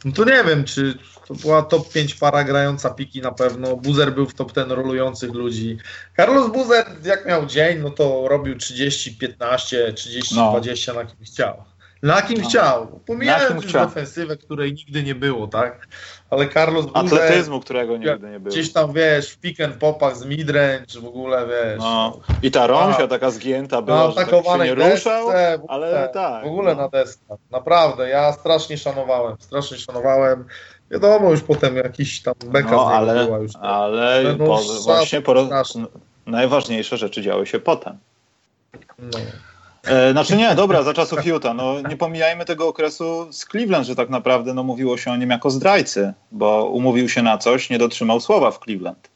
Speaker 2: no to nie wiem, czy to była top 5 para grająca piki na pewno. Buzer był w top 10 rolujących ludzi. Carlos Buzer, jak miał dzień, no to robił 30, 15, 30, no. 20 na kim chciał. Na kim no. chciał. Pomijając już defensywę, której nigdy nie było, tak? Ale Carlos Buzer...
Speaker 1: Atletyzmu, którego nigdy nie było.
Speaker 2: Gdzieś tam, wiesz, w pick and popach z midrange, w ogóle, wiesz.
Speaker 1: No. I ta rąsia taka zgięta była, na że tak się nie ruszał, desce, ale tak.
Speaker 2: W ogóle no. na deskach. Naprawdę, ja strasznie szanowałem, strasznie szanowałem. Wiadomo, już potem jakiś tam beka no,
Speaker 1: ale,
Speaker 2: była już.
Speaker 1: Ale no, po, właśnie po, najważniejsze rzeczy działy się potem. No. E, znaczy nie, dobra, za czasów Utah. No, nie pomijajmy tego okresu z Cleveland, że tak naprawdę no, mówiło się o nim jako zdrajcy, bo umówił się na coś, nie dotrzymał słowa w Cleveland.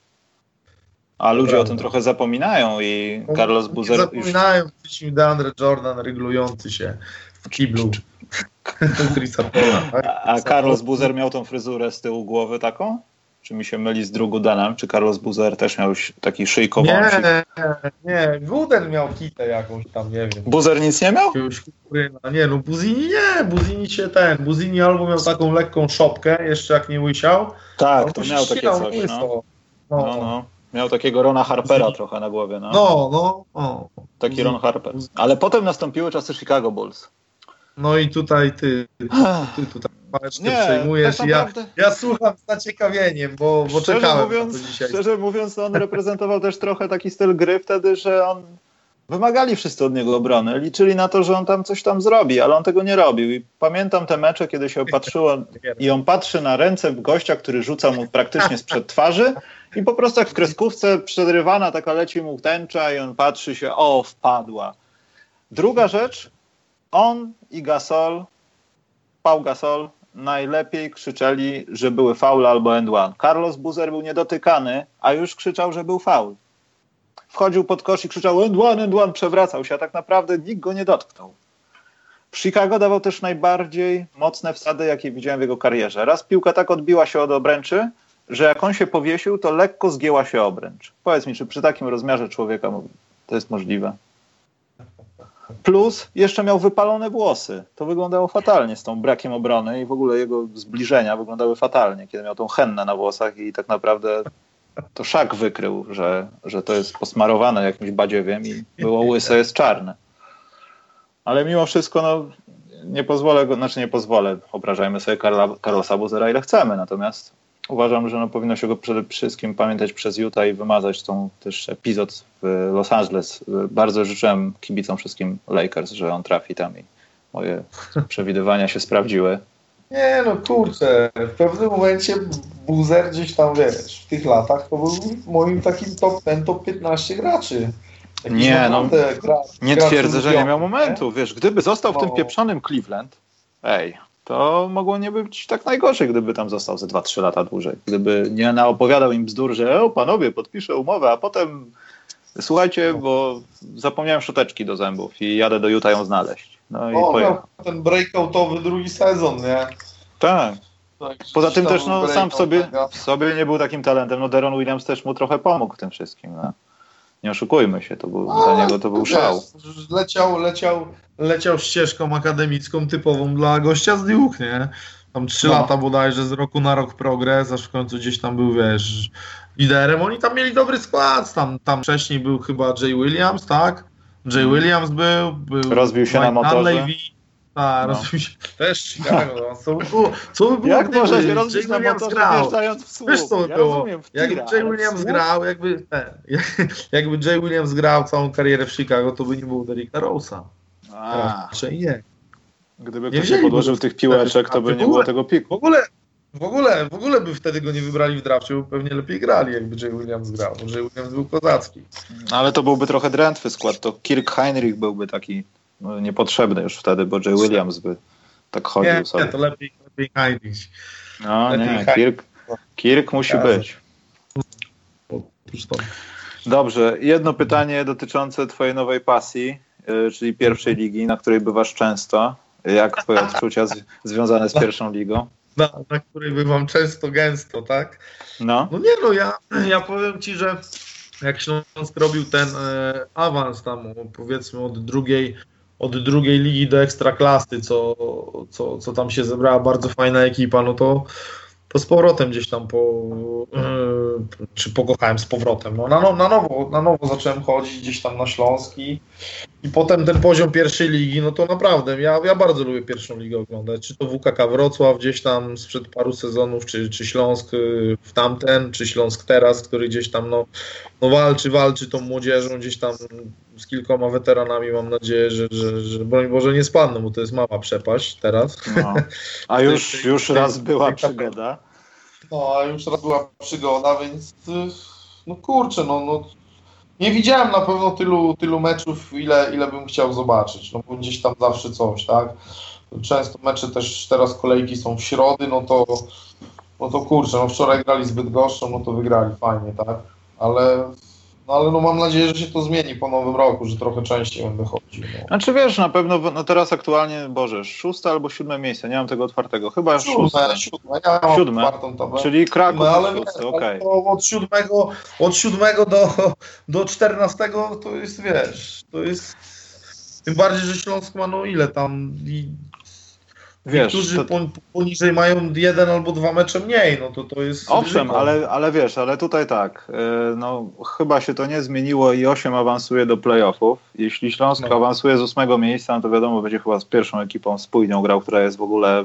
Speaker 1: A ludzie Prawda. o tym trochę zapominają i no, Carlos Buzer...
Speaker 2: Zapominają, już... DeAndre Jordan ryglujący się w kiblu.
Speaker 1: Tak? A Carlos Buzer miał tą fryzurę z tyłu głowy taką? Czy mi się myli z Drugudanem? Czy Carlos Buzer też miał taki szyjkową?
Speaker 2: Nie, nie, Guden miał kitę jakąś tam, nie wiem.
Speaker 1: Buzer nic nie miał?
Speaker 2: Nie, no Buzini nie, Buzini się ten, Buzini albo miał taką lekką szopkę, jeszcze jak nie łysiał.
Speaker 1: Tak, to miał takie coś, no. No. no. no. Miał takiego Rona Harpera trochę na głowie, no.
Speaker 2: No, no. O.
Speaker 1: Taki Ron Harper. Ale potem nastąpiły czasy Chicago Bulls.
Speaker 2: No i tutaj ty, ty tutaj pałeczkę nie, przejmujesz tak naprawdę... ja, ja słucham z zaciekawieniem, bo, bo szczerze czekałem
Speaker 1: mówiąc,
Speaker 2: dzisiaj.
Speaker 1: Szczerze mówiąc, on reprezentował też trochę taki styl gry wtedy, że on wymagali wszyscy od niego obrony. Liczyli na to, że on tam coś tam zrobi, ale on tego nie robił. I pamiętam te mecze, kiedy się opatrzyło i on patrzy na ręce gościa, który rzuca mu praktycznie sprzed twarzy i po prostu jak w kreskówce przedrywana taka leci mu tęcza i on patrzy się, o, wpadła. Druga rzecz, on i Gasol, Pau Gasol najlepiej krzyczeli, że były faule albo end one. Carlos Buzer był niedotykany, a już krzyczał, że był faul. Wchodził pod kosz i krzyczał end one, end one, przewracał się, a tak naprawdę nikt go nie dotknął. W Chicago dawał też najbardziej mocne wsady, jakie widziałem w jego karierze. Raz piłka tak odbiła się od obręczy, że jak on się powiesił, to lekko zgięła się obręcz. Powiedz mi, czy przy takim rozmiarze człowieka to jest możliwe? Plus jeszcze miał wypalone włosy. To wyglądało fatalnie z tą brakiem obrony i w ogóle jego zbliżenia wyglądały fatalnie, kiedy miał tą hennę na włosach i tak naprawdę to szak wykrył, że, że to jest posmarowane jakimś badziewiem i było łyse, jest czarne. Ale mimo wszystko, no, nie pozwolę go, znaczy nie pozwolę, obrażajmy sobie Karla, Carlosa Buzera ile chcemy, natomiast uważam, że no, powinno się go przede wszystkim pamiętać przez Utah i wymazać tą też epizod w Los Angeles. Bardzo życzyłem kibicom wszystkim Lakers, że on trafi tam i moje <laughs> przewidywania się sprawdziły.
Speaker 2: Nie no kurczę, w pewnym momencie Buzer gdzieś tam, wiesz, w tych latach to był moim takim top ten top 15 graczy.
Speaker 1: nie, no, gra, nie twierdzę, że nie miał momentu. Wiesz, gdyby został w tym no. pieprzonym Cleveland, ej, to mogło nie być tak najgorzej, gdyby tam został ze 2-3 lata dłużej. Gdyby nie naopowiadał im bzdur, że o panowie, podpiszę umowę, a potem słuchajcie, bo zapomniałem szuteczki do zębów i jadę do Utah ją znaleźć. No i
Speaker 2: o, ten breakoutowy drugi sezon, nie?
Speaker 1: Tak. tak Poza tym też no, sam w sobie, w sobie nie był takim talentem. No Deron Williams też mu trochę pomógł w tym wszystkim. No. Nie oszukujmy się, to był, dla niego to był szał.
Speaker 2: Leciał, leciał, leciał ścieżką akademicką typową dla gościa z Duke, nie? Tam trzy no. lata bodajże, z roku na rok progres, aż w końcu gdzieś tam był, wiesz, liderem. Oni tam mieli dobry skład, tam, tam wcześniej był chyba Jay Williams, tak? Jay mhm. Williams był, był
Speaker 1: Rozbił się Mike na motorze.
Speaker 2: Tak, no. rozumiem. Też Chicago. No. Co by było, co by było
Speaker 1: Jak gdyby może się rozbić na motorze wjeżdżając w słup?
Speaker 2: Wiesz co by ja było? Rozumiem, jakby Jay Williams grał, jakby, ten, <laughs> jakby Jay Williams grał całą karierę w Chicago, to by nie było Derricka Rose'a. Raczej nie.
Speaker 1: Gdyby nie ktoś nie podłożył tych piłeczek, to by nie było tego piku.
Speaker 2: W ogóle, w ogóle, w ogóle by wtedy go nie wybrali w drafcie, bo pewnie lepiej grali, jakby Jay Williams grał, bo Jay Williams był kozacki.
Speaker 1: Ale to byłby trochę drętwy skład, to Kirk Heinrich byłby taki no, niepotrzebny już wtedy, bo Jay Williams by tak chodził
Speaker 2: nie,
Speaker 1: sobie.
Speaker 2: Nie, to lepiej, lepiej Heinrich.
Speaker 1: No lepiej nie, Kirk, Kirk musi być. Dobrze, jedno pytanie dotyczące twojej nowej pasji, y, czyli pierwszej ligi, na której bywasz często. Jak twoje odczucia z, związane z pierwszą ligą?
Speaker 2: Na, na której bywam często, gęsto, tak? No. No nie no, ja, ja powiem ci, że jak Śląsk robił ten e, awans tam, powiedzmy od drugiej od drugiej ligi do ekstraklasy, co, co, co tam się zebrała bardzo fajna ekipa, no to, to z powrotem gdzieś tam po, yy, czy pokochałem z powrotem, no na, no, na, nowo, na nowo zacząłem chodzić gdzieś tam na Śląski i potem ten poziom pierwszej ligi, no to naprawdę, ja, ja bardzo lubię pierwszą ligę oglądać, czy to WKK Wrocław gdzieś tam sprzed paru sezonów, czy, czy Śląsk y, w tamten, czy Śląsk teraz, który gdzieś tam no, no walczy, walczy tą młodzieżą, gdzieś tam z kilkoma weteranami mam nadzieję, że, że, że broń Boże nie spadną, bo to jest mała przepaść teraz. No.
Speaker 1: A <laughs> już, już raz była przygoda.
Speaker 2: No, a już raz była przygoda, więc y, no kurczę, no, no nie widziałem na pewno tylu, tylu meczów, ile, ile bym chciał zobaczyć. No bo gdzieś tam zawsze coś, tak? Często mecze też teraz kolejki są w środy, no to no to kurczę, no wczoraj grali zbyt gorszą, no to wygrali fajnie, tak? Ale no ale no mam nadzieję, że się to zmieni po nowym roku, że trochę częściej będę chodził. No.
Speaker 1: Znaczy wiesz, na pewno no teraz aktualnie, Boże, szóste albo siódme miejsce, nie mam tego otwartego, chyba
Speaker 2: siódme, szóste. Siódme, ja mam siódme. tabelę.
Speaker 1: Czyli Kraków no, ale szósty, okay.
Speaker 2: od siódmego, od siódmego do, do czternastego to jest, wiesz, to jest tym bardziej, że Śląsk ma no ile tam Wiesz, Niektórzy to... poniżej mają jeden albo dwa mecze mniej, no to to jest...
Speaker 1: Owszem, ale, ale wiesz, ale tutaj tak, y, no chyba się to nie zmieniło i 8 awansuje do playoffów. Jeśli Śląsk no. awansuje z ósmego miejsca, no to wiadomo, będzie chyba z pierwszą ekipą spójnią grał, która jest w ogóle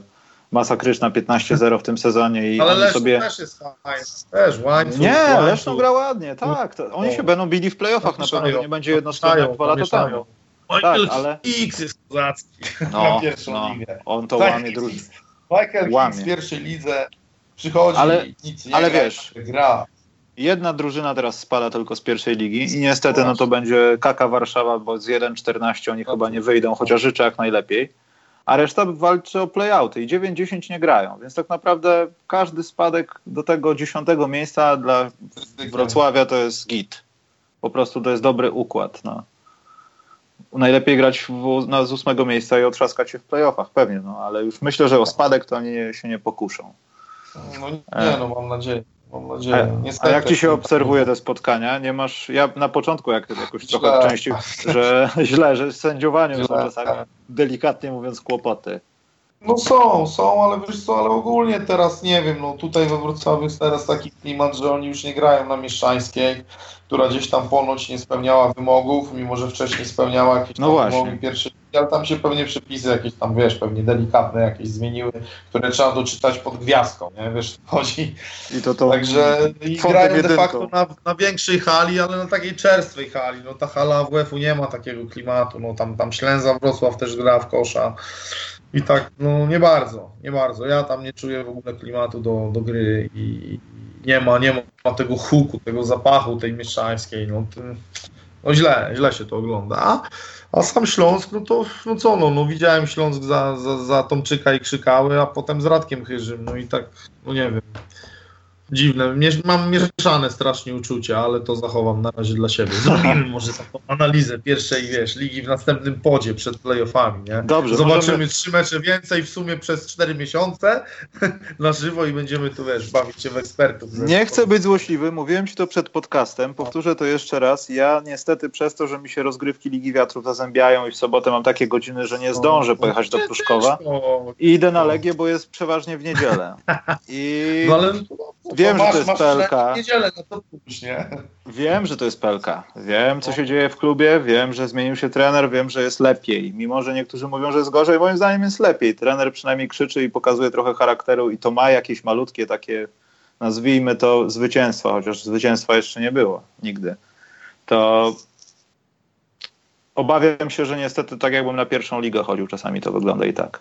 Speaker 1: masakryczna 15-0 w tym sezonie i
Speaker 2: Ale
Speaker 1: oni
Speaker 2: Leszno
Speaker 1: sobie...
Speaker 2: też jest fajny, też łańcuch.
Speaker 1: Nie,
Speaker 2: łańcuch.
Speaker 1: Leszno gra ładnie, tak. To oni
Speaker 2: No.
Speaker 1: się będą bili w playoffach na pewno, to nie będzie jednostronne jak dwa lata temu.
Speaker 2: Michael
Speaker 1: Tak, ale-
Speaker 2: X jest kozacki
Speaker 1: No,
Speaker 2: na pierwszą
Speaker 1: no,
Speaker 2: ligę.
Speaker 1: on to
Speaker 2: Tak,
Speaker 1: łamie drugi.
Speaker 2: Michael
Speaker 1: Łamie.
Speaker 2: Hicks w pierwszej lidze przychodzi
Speaker 1: Ale-
Speaker 2: nic nie
Speaker 1: ale
Speaker 2: gra,
Speaker 1: wiesz,
Speaker 2: gra.
Speaker 1: Jedna drużyna teraz spada tylko z pierwszej ligi i niestety no to będzie Kaka Warszawa, bo z 1-14 oni chyba nie wyjdą, chociaż życzę jak najlepiej. A reszta walczy o playouty i 9-10 nie grają, więc tak naprawdę każdy spadek do tego dziesiątego miejsca dla Wrocławia to jest git. Po prostu to jest dobry układ. No. Najlepiej grać w, na, z ósmego miejsca i otrzaskać się w playoffach, pewnie, no, ale już myślę, że o spadek to oni się nie pokuszą.
Speaker 2: No nie, no mam nadzieję. Mam nadzieję.
Speaker 1: A, a jak ci się obserwuje te spotkania? Nie masz. Ja na początku jak jakoś trochę
Speaker 2: Źle.
Speaker 1: częściej, że <laughs> źle, że z sędziowaniem są czasami delikatnie mówiąc kłopoty.
Speaker 2: No są, są, ale wiesz co, ale ogólnie teraz nie wiem, no tutaj we Wrocławiu jest teraz taki klimat, że oni już nie grają na Mieszczańskiej, która gdzieś tam ponoć nie spełniała wymogów, mimo że wcześniej spełniała jakieś
Speaker 1: No
Speaker 2: wymogi pierwsze, ale tam się pewnie przepisy jakieś tam, wiesz, pewnie delikatne jakieś zmieniły, które trzeba doczytać pod gwiazdką, nie, wiesz, chodzi.
Speaker 1: I to to.
Speaker 2: Także i grają de
Speaker 1: jedynką.
Speaker 2: facto na, na większej hali, ale na takiej czerstwej hali. No ta hala AWF-u nie ma takiego klimatu. No tam, tam Ślęza Wrocław też gra w kosza. I tak, no nie bardzo, nie bardzo. Ja tam nie czuję w ogóle klimatu do, do gry i nie ma, nie ma tego huku, tego zapachu tej mieszczańskiej. No, no źle, źle się to ogląda. A, a sam Śląsk, no to no co no, no widziałem Śląsk za, za, za Tomczyka i Krzykały, a potem z Radkiem Chyżym, no i tak, no nie wiem. Dziwne, Miesz- mam mieszane strasznie uczucia, ale to zachowam na razie dla siebie. Zrobimy <laughs> może taką analizę pierwszej, wiesz, ligi w następnym podzie przed playoffami, nie?
Speaker 1: Dobrze,
Speaker 2: Zobaczymy
Speaker 1: możemy-
Speaker 2: trzy mecze więcej w sumie przez cztery miesiące <laughs> na żywo i będziemy tu, wiesz, bawić się w ekspertów.
Speaker 1: Nie chcę być złośliwy, mówiłem ci to przed podcastem, powtórzę to jeszcze raz. Ja niestety przez to, że mi się rozgrywki Ligi Wiatrów zazębiają i w sobotę mam takie godziny, że nie zdążę pojechać do Pruszkowa i idę na Legię, bo jest przeważnie w niedzielę. I
Speaker 2: No ale
Speaker 1: Wiem, że
Speaker 2: masz,
Speaker 1: to jest PLK.
Speaker 2: niedzielę, no to pójść, nie?
Speaker 1: Wiem, że to jest pelka. Wiem, co się dzieje w klubie. Wiem, że zmienił się trener. Wiem, że jest lepiej. Mimo, że niektórzy mówią, że jest gorzej, moim zdaniem jest lepiej. Trener przynajmniej krzyczy i pokazuje trochę charakteru i to ma jakieś malutkie takie, nazwijmy to, zwycięstwa, chociaż zwycięstwa jeszcze nie było nigdy. To obawiam się, że niestety tak jakbym na pierwszą ligę chodził, czasami to wygląda i tak.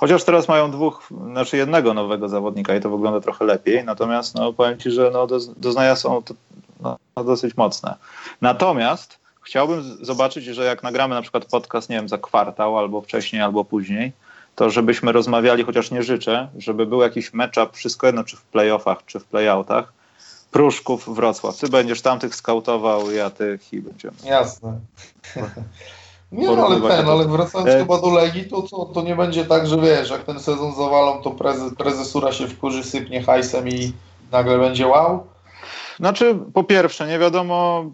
Speaker 1: Chociaż teraz mają dwóch, znaczy jednego nowego zawodnika i to wygląda trochę lepiej, natomiast no, powiem Ci, że no, doz- doznania są to, no, dosyć mocne. Natomiast chciałbym zobaczyć, że jak nagramy na przykład podcast, nie wiem, za kwartał albo wcześniej, albo później, to żebyśmy rozmawiali, chociaż nie życzę, żeby był jakiś matchup, wszystko jedno, czy w playoffach, czy w playoutach, Pruszków, Wrocław. Ty będziesz tamtych skautował, ja tych i będziemy.
Speaker 2: Jasne. <laughs> Nie, no, ale ten, ale wracając
Speaker 1: E-
Speaker 2: chyba do Legii, to, to, to nie będzie tak, że wiesz, jak ten sezon zawalą, to prezes, prezesura się wkurzy, sypnie hajsem i nagle będzie wow.
Speaker 1: Znaczy, po pierwsze, nie wiadomo,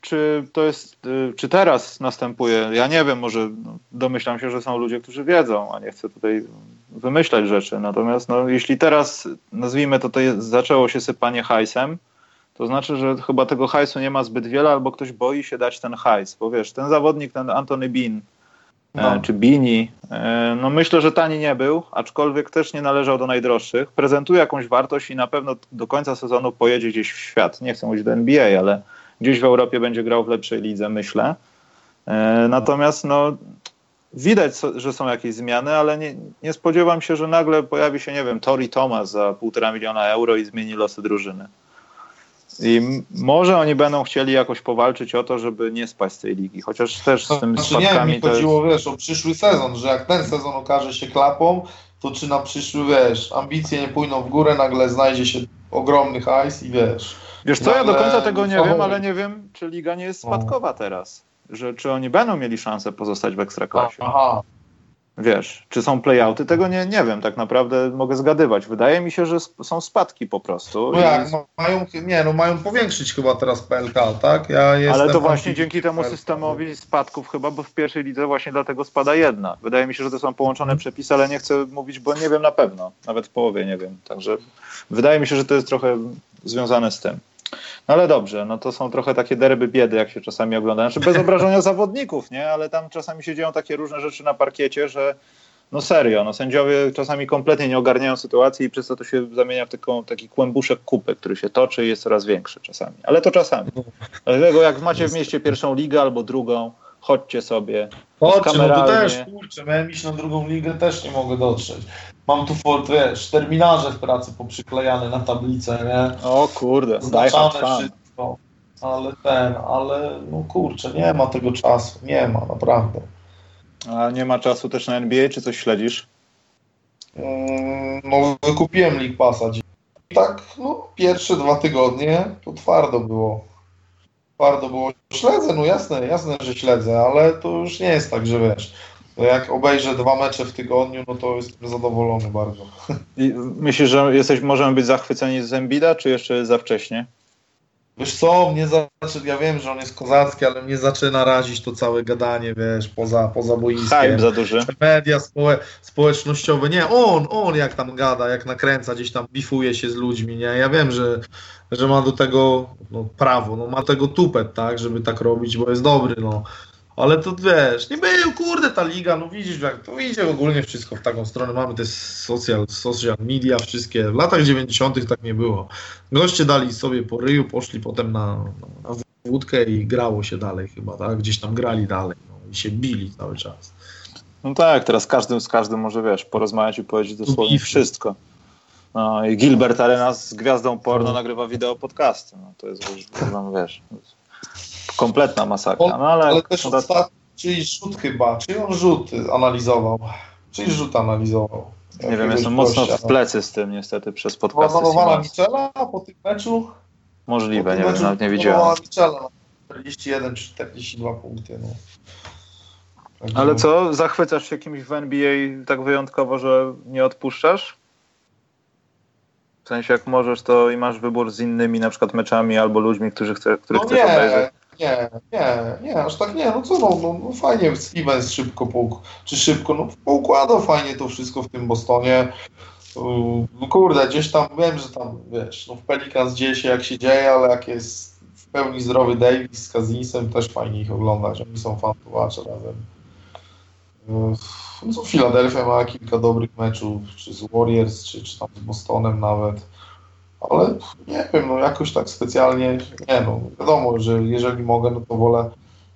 Speaker 1: czy to jest, y, czy teraz następuje. Ja nie wiem, może no, domyślam się, że są ludzie, którzy wiedzą, a nie chcę tutaj wymyślać rzeczy. Natomiast, no, jeśli teraz, nazwijmy to, to jest, zaczęło się sypanie hajsem, to znaczy, że chyba tego hajsu nie ma zbyt wiele, albo ktoś boi się dać ten hajs. Bo wiesz, ten zawodnik, ten Antony Bean,
Speaker 2: No.
Speaker 1: e, czy Bini, e, no myślę, że tani nie był, aczkolwiek też nie należał do najdroższych. Prezentuje jakąś wartość i na pewno do końca sezonu pojedzie gdzieś w świat. Nie chcę mówić do NBA, ale gdzieś w Europie będzie grał w lepszej lidze, myślę. E, Natomiast no, widać, że są jakieś zmiany, ale nie, nie spodziewam się, że nagle pojawi się, nie wiem, Tori Thomas za półtora miliona euro i zmieni losy drużyny. I może oni będą chcieli jakoś powalczyć o to, żeby nie spaść z tej ligi, chociaż też z tymi
Speaker 2: Znaczy nie,
Speaker 1: spadkami
Speaker 2: mi
Speaker 1: to jest...
Speaker 2: chodziło, wiesz, o przyszły sezon, że jak ten sezon okaże się klapą, to czy na przyszły, wiesz, ambicje nie pójdą w górę, nagle znajdzie się ogromny hajs i wiesz.
Speaker 1: Wiesz co, ja do końca tego nie wiem, ale nie wiem, czy liga nie jest
Speaker 2: No.
Speaker 1: spadkowa teraz. Że, czy oni będą mieli szansę pozostać w ekstraklasie.
Speaker 2: Aha,
Speaker 1: Wiesz, czy są playouty, tego nie, nie wiem, tak naprawdę mogę zgadywać. Wydaje mi się, że są spadki po prostu.
Speaker 2: no jak, no, mają, nie no, mają powiększyć chyba teraz PLK, tak? Ja jestem
Speaker 1: Ale to właśnie dzięki temu systemowi spadków chyba, bo w pierwszej lidze właśnie dlatego spada jedna. Wydaje mi się, że to są połączone przepisy, ale nie chcę mówić, bo nie wiem na pewno. Nawet w połowie nie wiem. Także wydaje mi się, że to jest trochę związane z tym. No ale dobrze, no to są trochę takie derby biedy, jak się czasami ogląda. Znaczy bez obrażenia <laughs> zawodników, nie? Ale tam czasami się dzieją takie różne rzeczy na parkiecie, że No serio, no sędziowie czasami kompletnie nie ogarniają sytuacji i przez to to się zamienia w taką, taki kłębuszek kupy, który się toczy i jest coraz większy czasami. Ale to czasami. Dlatego jak macie w mieście pierwszą ligę albo drugą, chodźcie sobie.
Speaker 2: Chodźcie, no to też, kurczę, miałem iść na drugą ligę, też nie mogę dotrzeć. Mam tu, wiesz, terminarze w pracy poprzyklejane na tablicę, nie?
Speaker 1: O kurde,
Speaker 2: Znaczane wszystko. Ale ten, ale no kurczę, nie ma tego czasu, nie ma, naprawdę.
Speaker 1: A nie ma czasu też na NBA, czy coś śledzisz?
Speaker 2: Mm, no, wykupiłem League Passa. Tak, no, pierwsze dwa tygodnie to twardo było. Twardo było. Śledzę, no jasne, jasne, że śledzę, ale to już nie jest tak, że wiesz. Jak obejrzę dwa mecze w tygodniu, no to jestem zadowolony bardzo.
Speaker 1: I myślisz, że jesteś, możemy być zachwyceni z Embida, czy jeszcze za wcześnie?
Speaker 2: Wiesz co, mnie zaczyna, ja wiem, że on jest kozacki, ale mnie zaczyna razić to całe gadanie, wiesz, poza, poza boiskiem.
Speaker 1: Hype za duży.
Speaker 2: Media społe, społecznościowe, nie, on, on jak tam gada, jak nakręca, gdzieś tam bifuje się z ludźmi, nie, ja wiem, że, że ma do tego no, prawo, no ma tego tupet, tak, żeby tak robić, bo jest dobry, no, ale to wiesz, nie był, kurde, ta liga, no widzisz, jak to idzie ogólnie wszystko w taką stronę. Mamy te social, social media, wszystkie. W latach 90. tak nie było. Goście dali sobie po ryju, poszli potem na, na wódkę i grało się dalej chyba, tak? Gdzieś tam grali dalej no, i się bili cały czas.
Speaker 1: No tak, teraz każdy z każdym może, wiesz, porozmawiać i powiedzieć dosłownie wszystko. No i Gilbert Arenas z gwiazdą porno no. nagrywa wideo podcasty. No, to jest, wiesz, kompletna masakra. No, ale,
Speaker 2: ale też no, ostatni, czyli rzut chyba, czy on rzut analizował? Czyli rzut analizował?
Speaker 1: Nie wiem, jestem mocno w plecy z tym niestety przez podcasty.
Speaker 2: Zanowała Michela po tym meczu?
Speaker 1: Możliwe, nie wiem, nawet nie widziałem.
Speaker 2: Michela 41 czy 42 punkty. No.
Speaker 1: Tak ale co, zachwycasz się kimś w NBA tak wyjątkowo, że nie odpuszczasz? W sensie jak możesz, to i masz wybór z innymi na przykład meczami albo ludźmi, którzy chce, których no chcesz nie, obejrzeć.
Speaker 2: Nie, nie, nie, aż tak nie, no co no, no, no fajnie Stevens szybko pouk czy szybko, no poukładał fajnie to wszystko w tym Bostonie. No kurde, gdzieś tam wiem, że tam wiesz, no w Pelicans dzieje się jak się dzieje, ale jak jest w pełni zdrowy Davis z Kazinsem, też fajnie ich oglądać, oni są fantowacze razem. No co Philadelphia ma kilka dobrych meczów, czy z Warriors, czy, czy tam z Bostonem nawet ale nie wiem, no jakoś tak specjalnie, nie no, wiadomo, że jeżeli mogę, no to wolę,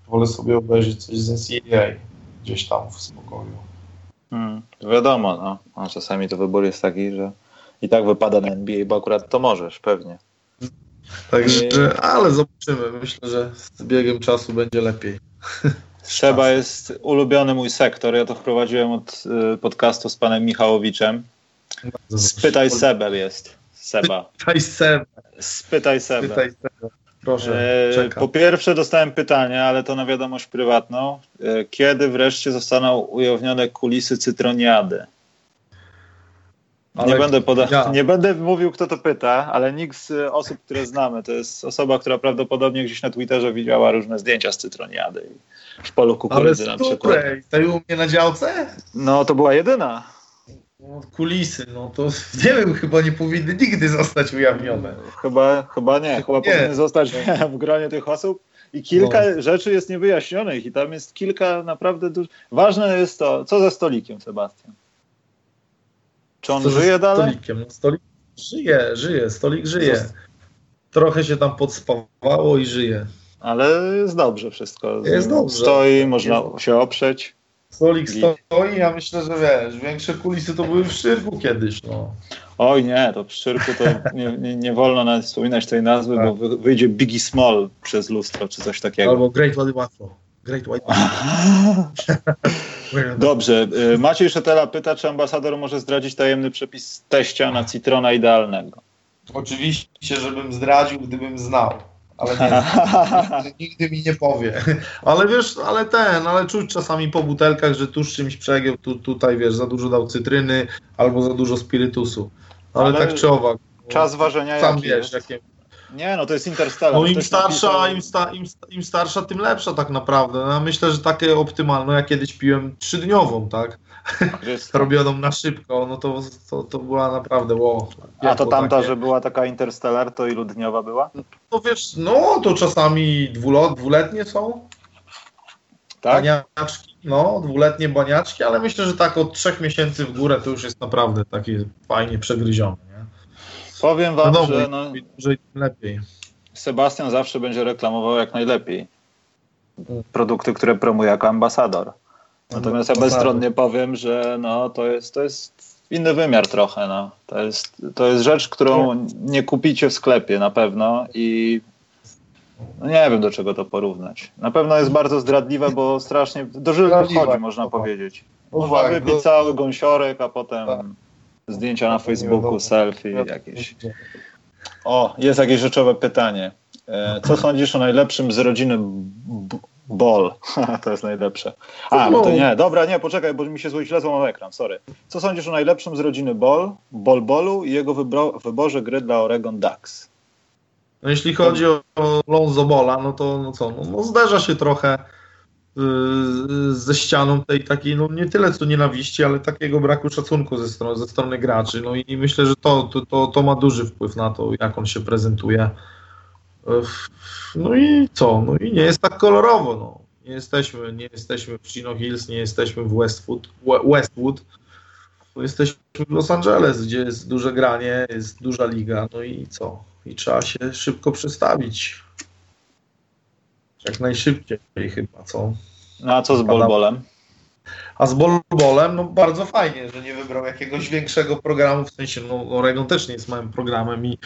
Speaker 2: wolę sobie obejrzeć coś z NCAA gdzieś tam w spokoju.
Speaker 1: Hmm, wiadomo, no. A czasami to wybór jest taki, że i tak wypada na NBA, bo akurat to możesz, pewnie.
Speaker 2: Także, ale zobaczymy. Myślę, że z biegiem czasu będzie lepiej. <laughs>
Speaker 1: Seba jest ulubiony mój sektor. Ja to wprowadziłem od y, podcastu z panem Michałowiczem. Spytaj Sebel jest. Seba.
Speaker 2: Spytaj Seba.
Speaker 1: Spytaj Seba. Spytaj Seba.
Speaker 2: Proszę,
Speaker 1: e, Po pierwsze dostałem pytanie, ale to na wiadomość prywatną. E, kiedy wreszcie zostaną ujawnione kulisy cytroniady? Nie będę, poda- ja. nie będę mówił, kto to pyta, ale nikt z osób, które znamy, to jest osoba, która prawdopodobnie gdzieś na Twitterze widziała różne zdjęcia z cytroniady w polu kukurydzy
Speaker 2: na przykład. Ale to u mnie na działce?
Speaker 1: No, to była jedyna.
Speaker 2: No, kulisy, no to <laughs> nie wiem, chyba nie powinny nigdy zostać ujawnione.
Speaker 1: Chyba, chyba nie, chyba nie. powinny zostać <laughs> w gronie tych osób i kilka no. rzeczy jest niewyjaśnionych i tam jest kilka naprawdę dużo. Ważne jest to, co ze stolikiem, Sebastian? Czy on co żyje dalej?
Speaker 2: Stolikiem? No, stolik żyje, żyje, stolik żyje. Trochę się tam podspawało i żyje.
Speaker 1: Ale jest dobrze wszystko.
Speaker 2: Jest dobrze.
Speaker 1: Stoi, można jest... się oprzeć.
Speaker 2: Stolik stoi, ja myślę, że wiesz, większe kulisy to były w Szczyrku kiedyś, no.
Speaker 1: Oj nie, to w Szczyrku to nie, nie, nie wolno nawet wspominać tej nazwy, tak. bo wyjdzie Biggie Small przez lustro, czy coś takiego.
Speaker 2: Albo Great White Waffle. Great White <laughs>
Speaker 1: Dobrze. Y, Maciej Szetela pyta, czy ambasador może zdradzić tajemny przepis teścia na citrona idealnego.
Speaker 2: Oczywiście, żebym zdradził, gdybym znał ale <laughs> nie, nigdy, nigdy, mi nie powie. Ale wiesz, ale ten, ale czuć czasami po butelkach, że tuż czymś przegiął, tu, tutaj wiesz, za dużo dał cytryny albo za dużo spirytusu. Ale, ale tak czy owak.
Speaker 1: Czas ważenia
Speaker 2: Sam wiesz, jakie...
Speaker 1: Nie, no to jest Interstellar.
Speaker 2: No im starsza, im, sta, im, im, starsza, tym lepsza tak naprawdę. No, ja myślę, że takie optymalne, ja kiedyś piłem trzydniową, tak? Robioną na szybko, no to, to, to była naprawdę wow.
Speaker 1: A to tamta, takie. że była taka Interstellar, to ilu dniowa była?
Speaker 2: No wiesz, no to czasami dwulot, dwuletnie są.
Speaker 1: tak?
Speaker 2: Baniaczki, no, dwuletnie baniaczki, ale myślę, że tak od trzech miesięcy w górę to już jest naprawdę taki fajnie przegryziony. Nie?
Speaker 1: Powiem wam,
Speaker 2: No,
Speaker 1: że
Speaker 2: no, im dłużej, tym lepiej.
Speaker 1: Sebastian zawsze będzie reklamował jak najlepiej produkty, które promuje jako ambasador. Natomiast ja bezstronnie powiem, że no, to, jest, to jest inny wymiar trochę. No. To, jest, to jest rzecz, którą nie kupicie w sklepie na pewno i no nie wiem do czego to porównać. Na pewno jest bardzo zdradliwe, bo strasznie do
Speaker 2: Zdradliwe.
Speaker 1: wchodzi, można powiedzieć.
Speaker 2: No
Speaker 1: Można
Speaker 2: tak,
Speaker 1: wypić
Speaker 2: no-
Speaker 1: cały gąsiorek, a potem
Speaker 2: Tak.
Speaker 1: zdjęcia na Facebooku, selfie jakieś. O, jest jakieś rzeczowe pytanie. E, Co sądzisz o najlepszym z rodziny Ball? <laughs> to jest najlepsze. A, no to nie, dobra, nie, poczekaj, bo mi się zło źle złamał ekran, sorry. Co sądzisz o najlepszym z rodziny Ball, Ball Ballu i jego wybro- wyborze gry dla Oregon Ducks?
Speaker 2: No jeśli chodzi o Lonzo Bola, no to no co, no, no zderza się trochę yy, ze ścianą tej takiej, no nie tyle co nienawiści, ale takiego braku szacunku ze strony, ze strony graczy. No i myślę, że to, to, to, to ma duży wpływ na to, jak on się prezentuje. No i co? No i nie jest tak kolorowo, no. Nie jesteśmy, nie jesteśmy w Chino Hills, nie jesteśmy w Westwood, We- Westwood. No Jesteśmy w Los Angeles, gdzie jest duże granie, jest duża liga, no i co? I trzeba się szybko przestawić. Jak najszybciej chyba, co?
Speaker 1: No a co z Ball Ballem?
Speaker 2: A z Bolbolem, no bardzo fajnie, że nie wybrał jakiegoś większego programu, w sensie, no Oregon też nie jest małym programem i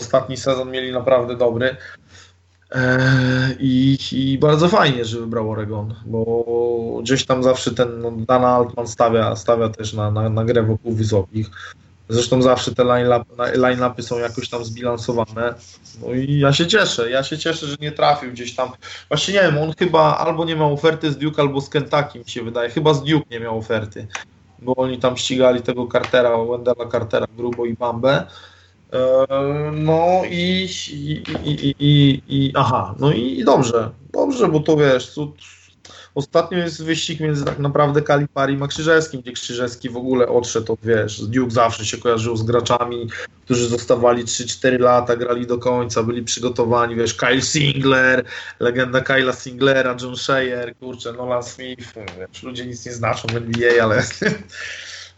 Speaker 2: ostatni sezon mieli naprawdę dobry. Eee, I, I bardzo fajnie, że wybrał Oregon, bo gdzieś tam zawsze ten no, Dana Altman stawia, stawia też na, na, na grę wokół wysokich. Zresztą zawsze te line-up- line-upy są jakoś tam zbilansowane. No i ja się cieszę, ja się cieszę, że nie trafił gdzieś tam. Właśnie nie wiem, on chyba albo nie miał oferty z Duke, albo z Kentucky mi się wydaje. Chyba z Duke nie miał oferty, bo oni tam ścigali tego Cartera, Wendella Cartera, Grubo i Bambę. Eee, No i, i, i, i, aha, no i dobrze, dobrze, bo to wiesz, tu, ostatnio jest wyścig między tak naprawdę Kalipari a Krzyżewskim, gdzie Krzyżewski w ogóle odszedł od, wiesz, Duke zawsze się kojarzył z graczami, którzy zostawali 3-4 lata, grali do końca, byli przygotowani, wiesz, Kyle Singler, legenda Kyla Singlera, John Shea, kurczę, Nolan Smith, wiesz, ludzie nic nie znaczą w NBA, ale <laughs>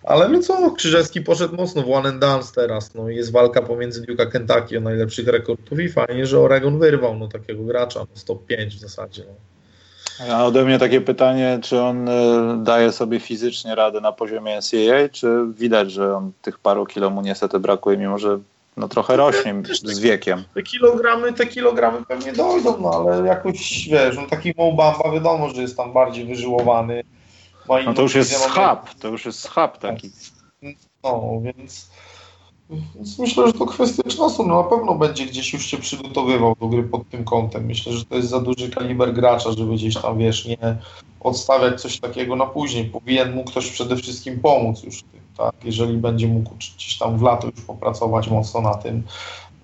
Speaker 2: ale no co, Krzyżewski poszedł mocno w one and dance teraz, no jest walka pomiędzy Duke a Kentucky o najlepszych rekordów i fajnie, że Oregon wyrwał, no takiego gracza, no stop 5 w zasadzie, no.
Speaker 1: A ode mnie takie pytanie, czy on y, daje sobie fizycznie radę na poziomie NCAA, czy widać, że on tych paru kilo mu niestety brakuje, mimo że no, trochę rośnie z wiekiem.
Speaker 2: Te kilogramy, te kilogramy pewnie dojdą, no ale jakoś, wiesz, no taki Mobamba wiadomo, że jest tam bardziej wyżyłowany.
Speaker 1: No to już jest schab, to już jest schab taki.
Speaker 2: No, więc, więc myślę, że to kwestia czasu. No na pewno będzie gdzieś już się przygotowywał do gry pod tym kątem. Myślę, że to jest za duży kaliber gracza, żeby gdzieś tam, wiesz, nie odstawiać coś takiego na później. Powinien mu ktoś przede wszystkim pomóc już tym, tak? Jeżeli będzie mógł gdzieś tam w lato już popracować mocno na tym,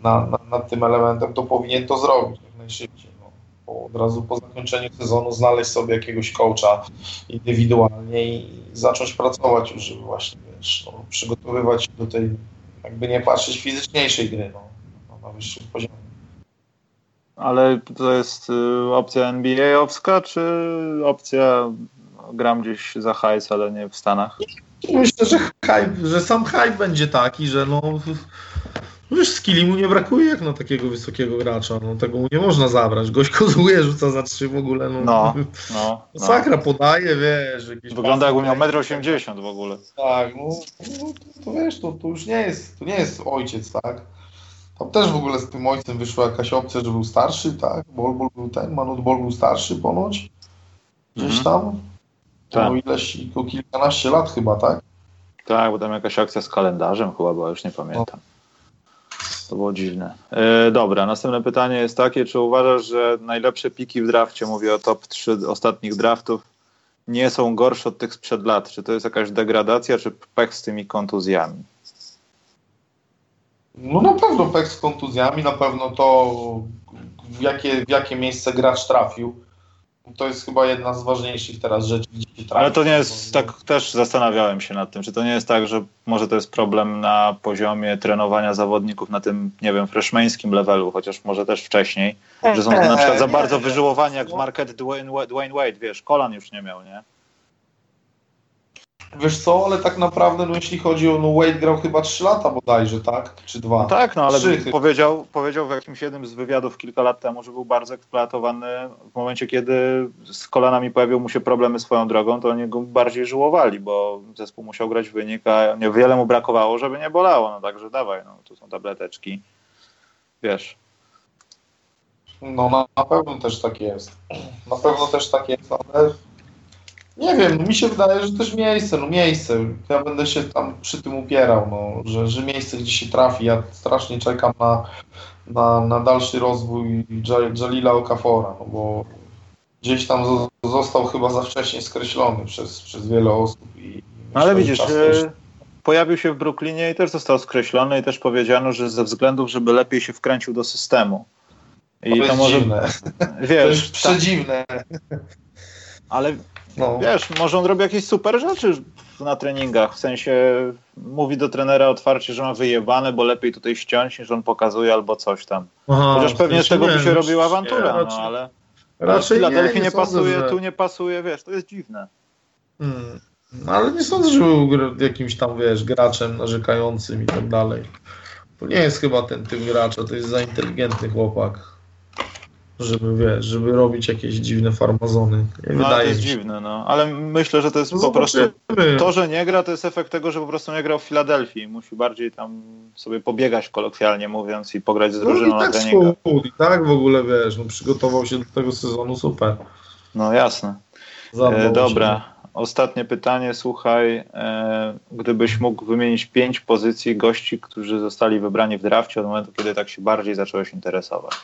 Speaker 2: na, na, nad tym elementem, to powinien to zrobić jak najszybciej. No. Bo od razu po zakończeniu sezonu znaleźć sobie jakiegoś coacha indywidualnie i zacząć pracować już, żeby właśnie wiesz, no, przygotowywać się do tej, jakby nie patrzeć, fizyczniejszej gry no, no, na wyższym poziomie.
Speaker 1: Ale to jest y, opcja NBA-owska, czy opcja no, gram gdzieś za hajs, ale nie w Stanach?
Speaker 2: Myślę, że hype, że sam hype będzie taki, że no wiesz, skilli mu nie brakuje jak na takiego wysokiego gracza, no tego mu nie można zabrać. Gość kozłuje, rzuca za trzy w ogóle, no.
Speaker 1: No, <laughs> no. no.
Speaker 2: Sakra podaje, wiesz. jakieś
Speaker 1: Wygląda jakby miał
Speaker 2: pasy,
Speaker 1: 1,80 m w ogóle.
Speaker 2: Tak, no, no to, to wiesz, to, to już nie jest, to nie jest ojciec, tak? Tam też w ogóle z tym ojcem wyszła jakaś opcja, że był starszy, tak? Bolbol był ten, Manut Bol był starszy ponoć. Gdzieś
Speaker 1: Mhm.
Speaker 2: tam.
Speaker 1: Tak.
Speaker 2: Tak. ileś, o kilkanaście lat chyba, tak?
Speaker 1: Tak, bo tam jakaś akcja z kalendarzem chyba była, już nie pamiętam. To było dziwne. E, dobra, następne pytanie jest takie, czy uważasz, że najlepsze piki w drafcie, mówię o top 3 ostatnich draftów, nie są gorsze od tych sprzed lat? Czy to jest jakaś degradacja, czy pech z tymi kontuzjami?
Speaker 2: No na pewno pech z kontuzjami, na pewno to w jakie, w jakie miejsce gracz trafił. To jest chyba jedna z ważniejszych teraz rzeczy.
Speaker 1: Ale to nie jest, tak też zastanawiałem się nad tym, czy to nie jest tak, że może to jest problem na poziomie trenowania zawodników na tym, nie wiem, freshmańskim levelu, chociaż może też wcześniej, że są na przykład za bardzo wyżyłowani jak Market Dwayne, Dwayne Wade, wiesz, kolan już nie miał, nie?
Speaker 2: Wiesz co, ale tak naprawdę, no jeśli chodzi o, no Wade grał chyba 3 lata bodajże, tak? Czy dwa?
Speaker 1: No tak, no ale
Speaker 2: Trzy.
Speaker 1: powiedział, powiedział w jakimś jednym z wywiadów kilka lat temu, że był bardzo eksploatowany w momencie, kiedy z kolanami pojawiły mu się problemy swoją drogą, to oni go bardziej żyłowali, bo zespół musiał grać wynik, a niewiele mu brakowało, żeby nie bolało, no także dawaj, no tu są tableteczki, wiesz.
Speaker 2: No na, na pewno też tak jest. Na pewno też tak jest, ale nie wiem, mi się wydaje, że też miejsce, no miejsce. Ja będę się tam przy tym upierał, no, że, że miejsce, gdzie się trafi. Ja strasznie czekam na, na, na dalszy rozwój Jalila Okafora, no bo gdzieś tam zo- został chyba za wcześnie skreślony przez, przez wiele osób. I
Speaker 1: ale widzisz,
Speaker 2: czas też-
Speaker 1: e, pojawił się w Brooklynie i też został skreślony i też powiedziano, że ze względów, żeby lepiej się wkręcił do systemu.
Speaker 2: to
Speaker 1: I to,
Speaker 2: jest
Speaker 1: może,
Speaker 2: dziwne. To
Speaker 1: wiesz,
Speaker 2: jest przedziwne.
Speaker 1: Ale
Speaker 2: No.
Speaker 1: Wiesz, może on robi jakieś super rzeczy na treningach, w sensie mówi do trenera otwarcie, że ma wyjebane, bo lepiej tutaj ściąć niż on pokazuje albo coś tam.
Speaker 2: Aha,
Speaker 1: Chociaż pewnie z tego by
Speaker 2: nie,
Speaker 1: się
Speaker 2: no,
Speaker 1: robiła awantura, no
Speaker 2: raczej-
Speaker 1: ale
Speaker 2: Raczej
Speaker 1: w Filadelfii nie,
Speaker 2: sądzę,
Speaker 1: pasuje,
Speaker 2: że-
Speaker 1: tu nie pasuje, wiesz, to jest dziwne.
Speaker 2: Hmm. No, ale nie sądzę, że był jakimś tam, wiesz, graczem narzekającym i tak dalej. To nie jest chyba ten typ gracza, to jest za inteligentny chłopak. Żeby, wiesz, żeby robić jakieś dziwne farmazony. Nie
Speaker 1: No, to jest
Speaker 2: się.
Speaker 1: dziwne, no. Ale myślę, że to jest
Speaker 2: No
Speaker 1: po prostu... To, że nie gra, to jest efekt tego, że po prostu nie grał w Filadelfii. Musi bardziej tam sobie pobiegać kolokwialnie mówiąc i pograć z
Speaker 2: No
Speaker 1: drużyną
Speaker 2: i
Speaker 1: na
Speaker 2: tak spół, i tak w ogóle, wiesz, no, przygotował się do tego sezonu, super.
Speaker 1: No jasne. E, dobra. Ostatnie pytanie, słuchaj, e, gdybyś mógł wymienić pięć pozycji gości, którzy zostali wybrani w drafcie od momentu, kiedy tak się bardziej zacząłeś interesować.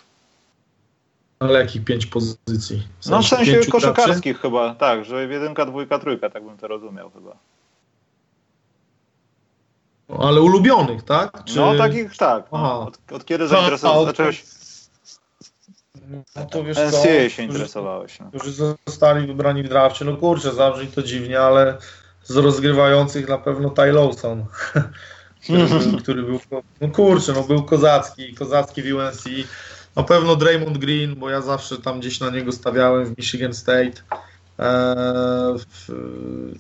Speaker 2: Ale jakich pięć pozycji?
Speaker 1: No w sensie
Speaker 2: pięciu graczy?
Speaker 1: koszykarskich chyba, tak, że jedynka, dwójka, trójka, tak bym to rozumiał chyba.
Speaker 2: No, Ale ulubionych, tak? Czy...
Speaker 1: No takich tak, no. od, od kiedy
Speaker 2: A,
Speaker 1: zainteresowałeś, zacząłeś
Speaker 2: No to wiesz co,
Speaker 1: NCAA się
Speaker 2: którzy-
Speaker 1: interesowałeś. No.
Speaker 2: którzy zostali wybrani w drafcie. No kurczę, zabrzmi to dziwnie, ale z rozgrywających na pewno Ty Lawson, <laughs> który, był, który był, no kurczę, no był kozacki, kozacki w UNC. Na pewno Draymond Green, bo ja zawsze tam gdzieś na niego stawiałem w Michigan State. W,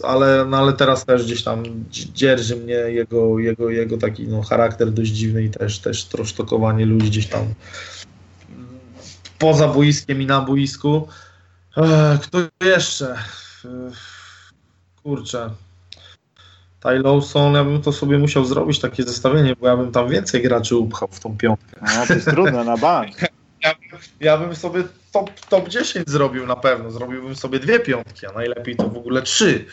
Speaker 2: ale, no ale teraz też gdzieś tam dzi- dzierży mnie jego, jego, jego taki no, charakter dość dziwny i też, też trosztokowanie ludzi gdzieś tam poza boiskiem i na boisku. Eee, Kto jeszcze? Eee, Kurczę. Ty Lawson, ja bym to sobie musiał zrobić takie zestawienie, bo ja bym tam więcej graczy upchał w tą piątkę.
Speaker 1: no to jest trudne na bank. <laughs>
Speaker 2: Ja, ja bym sobie top, top 10 zrobił na pewno. Zrobiłbym sobie dwie piątki, a najlepiej to w ogóle trzy.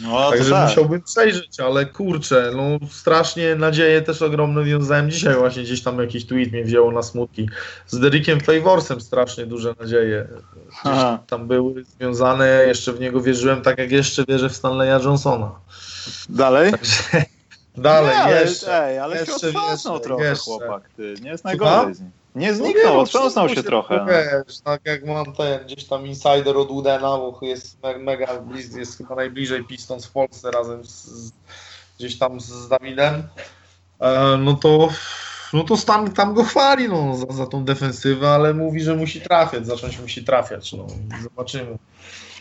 Speaker 1: No
Speaker 2: Także
Speaker 1: tak.
Speaker 2: musiałbym przejrzeć, ale kurczę, no strasznie nadzieje też ogromne wiązałem dzisiaj właśnie gdzieś tam jakiś tweet mnie wzięło na smutki. Z Derekiem Favorsem strasznie duże nadzieje gdzieś tam były związane, jeszcze w niego wierzyłem tak jak jeszcze wierzę w Stanleya Johnsona.
Speaker 1: Dalej?
Speaker 2: Dalej,
Speaker 1: nie, ale,
Speaker 2: jeszcze.
Speaker 1: Ej, ale
Speaker 2: jeszcze,
Speaker 1: się otrząsnął
Speaker 2: jeszcze,
Speaker 1: trochę
Speaker 2: jeszcze.
Speaker 1: chłopak, ty. Nie jest najgorzej z nim. Nie
Speaker 2: No
Speaker 1: zniknął,
Speaker 2: nie,
Speaker 1: otrząsnął się trochę. no.
Speaker 2: Wiesz, tak jak mam ten gdzieś tam insider od Udena, bo jest me- mega bliz, jest chyba najbliżej Pistons w Polsce razem z, gdzieś tam z, Dawidem, e, no to no to Stan tam go chwali no, za, za tą defensywę, ale mówi, że musi trafiać, zacząć musi trafiać. No. Zobaczymy,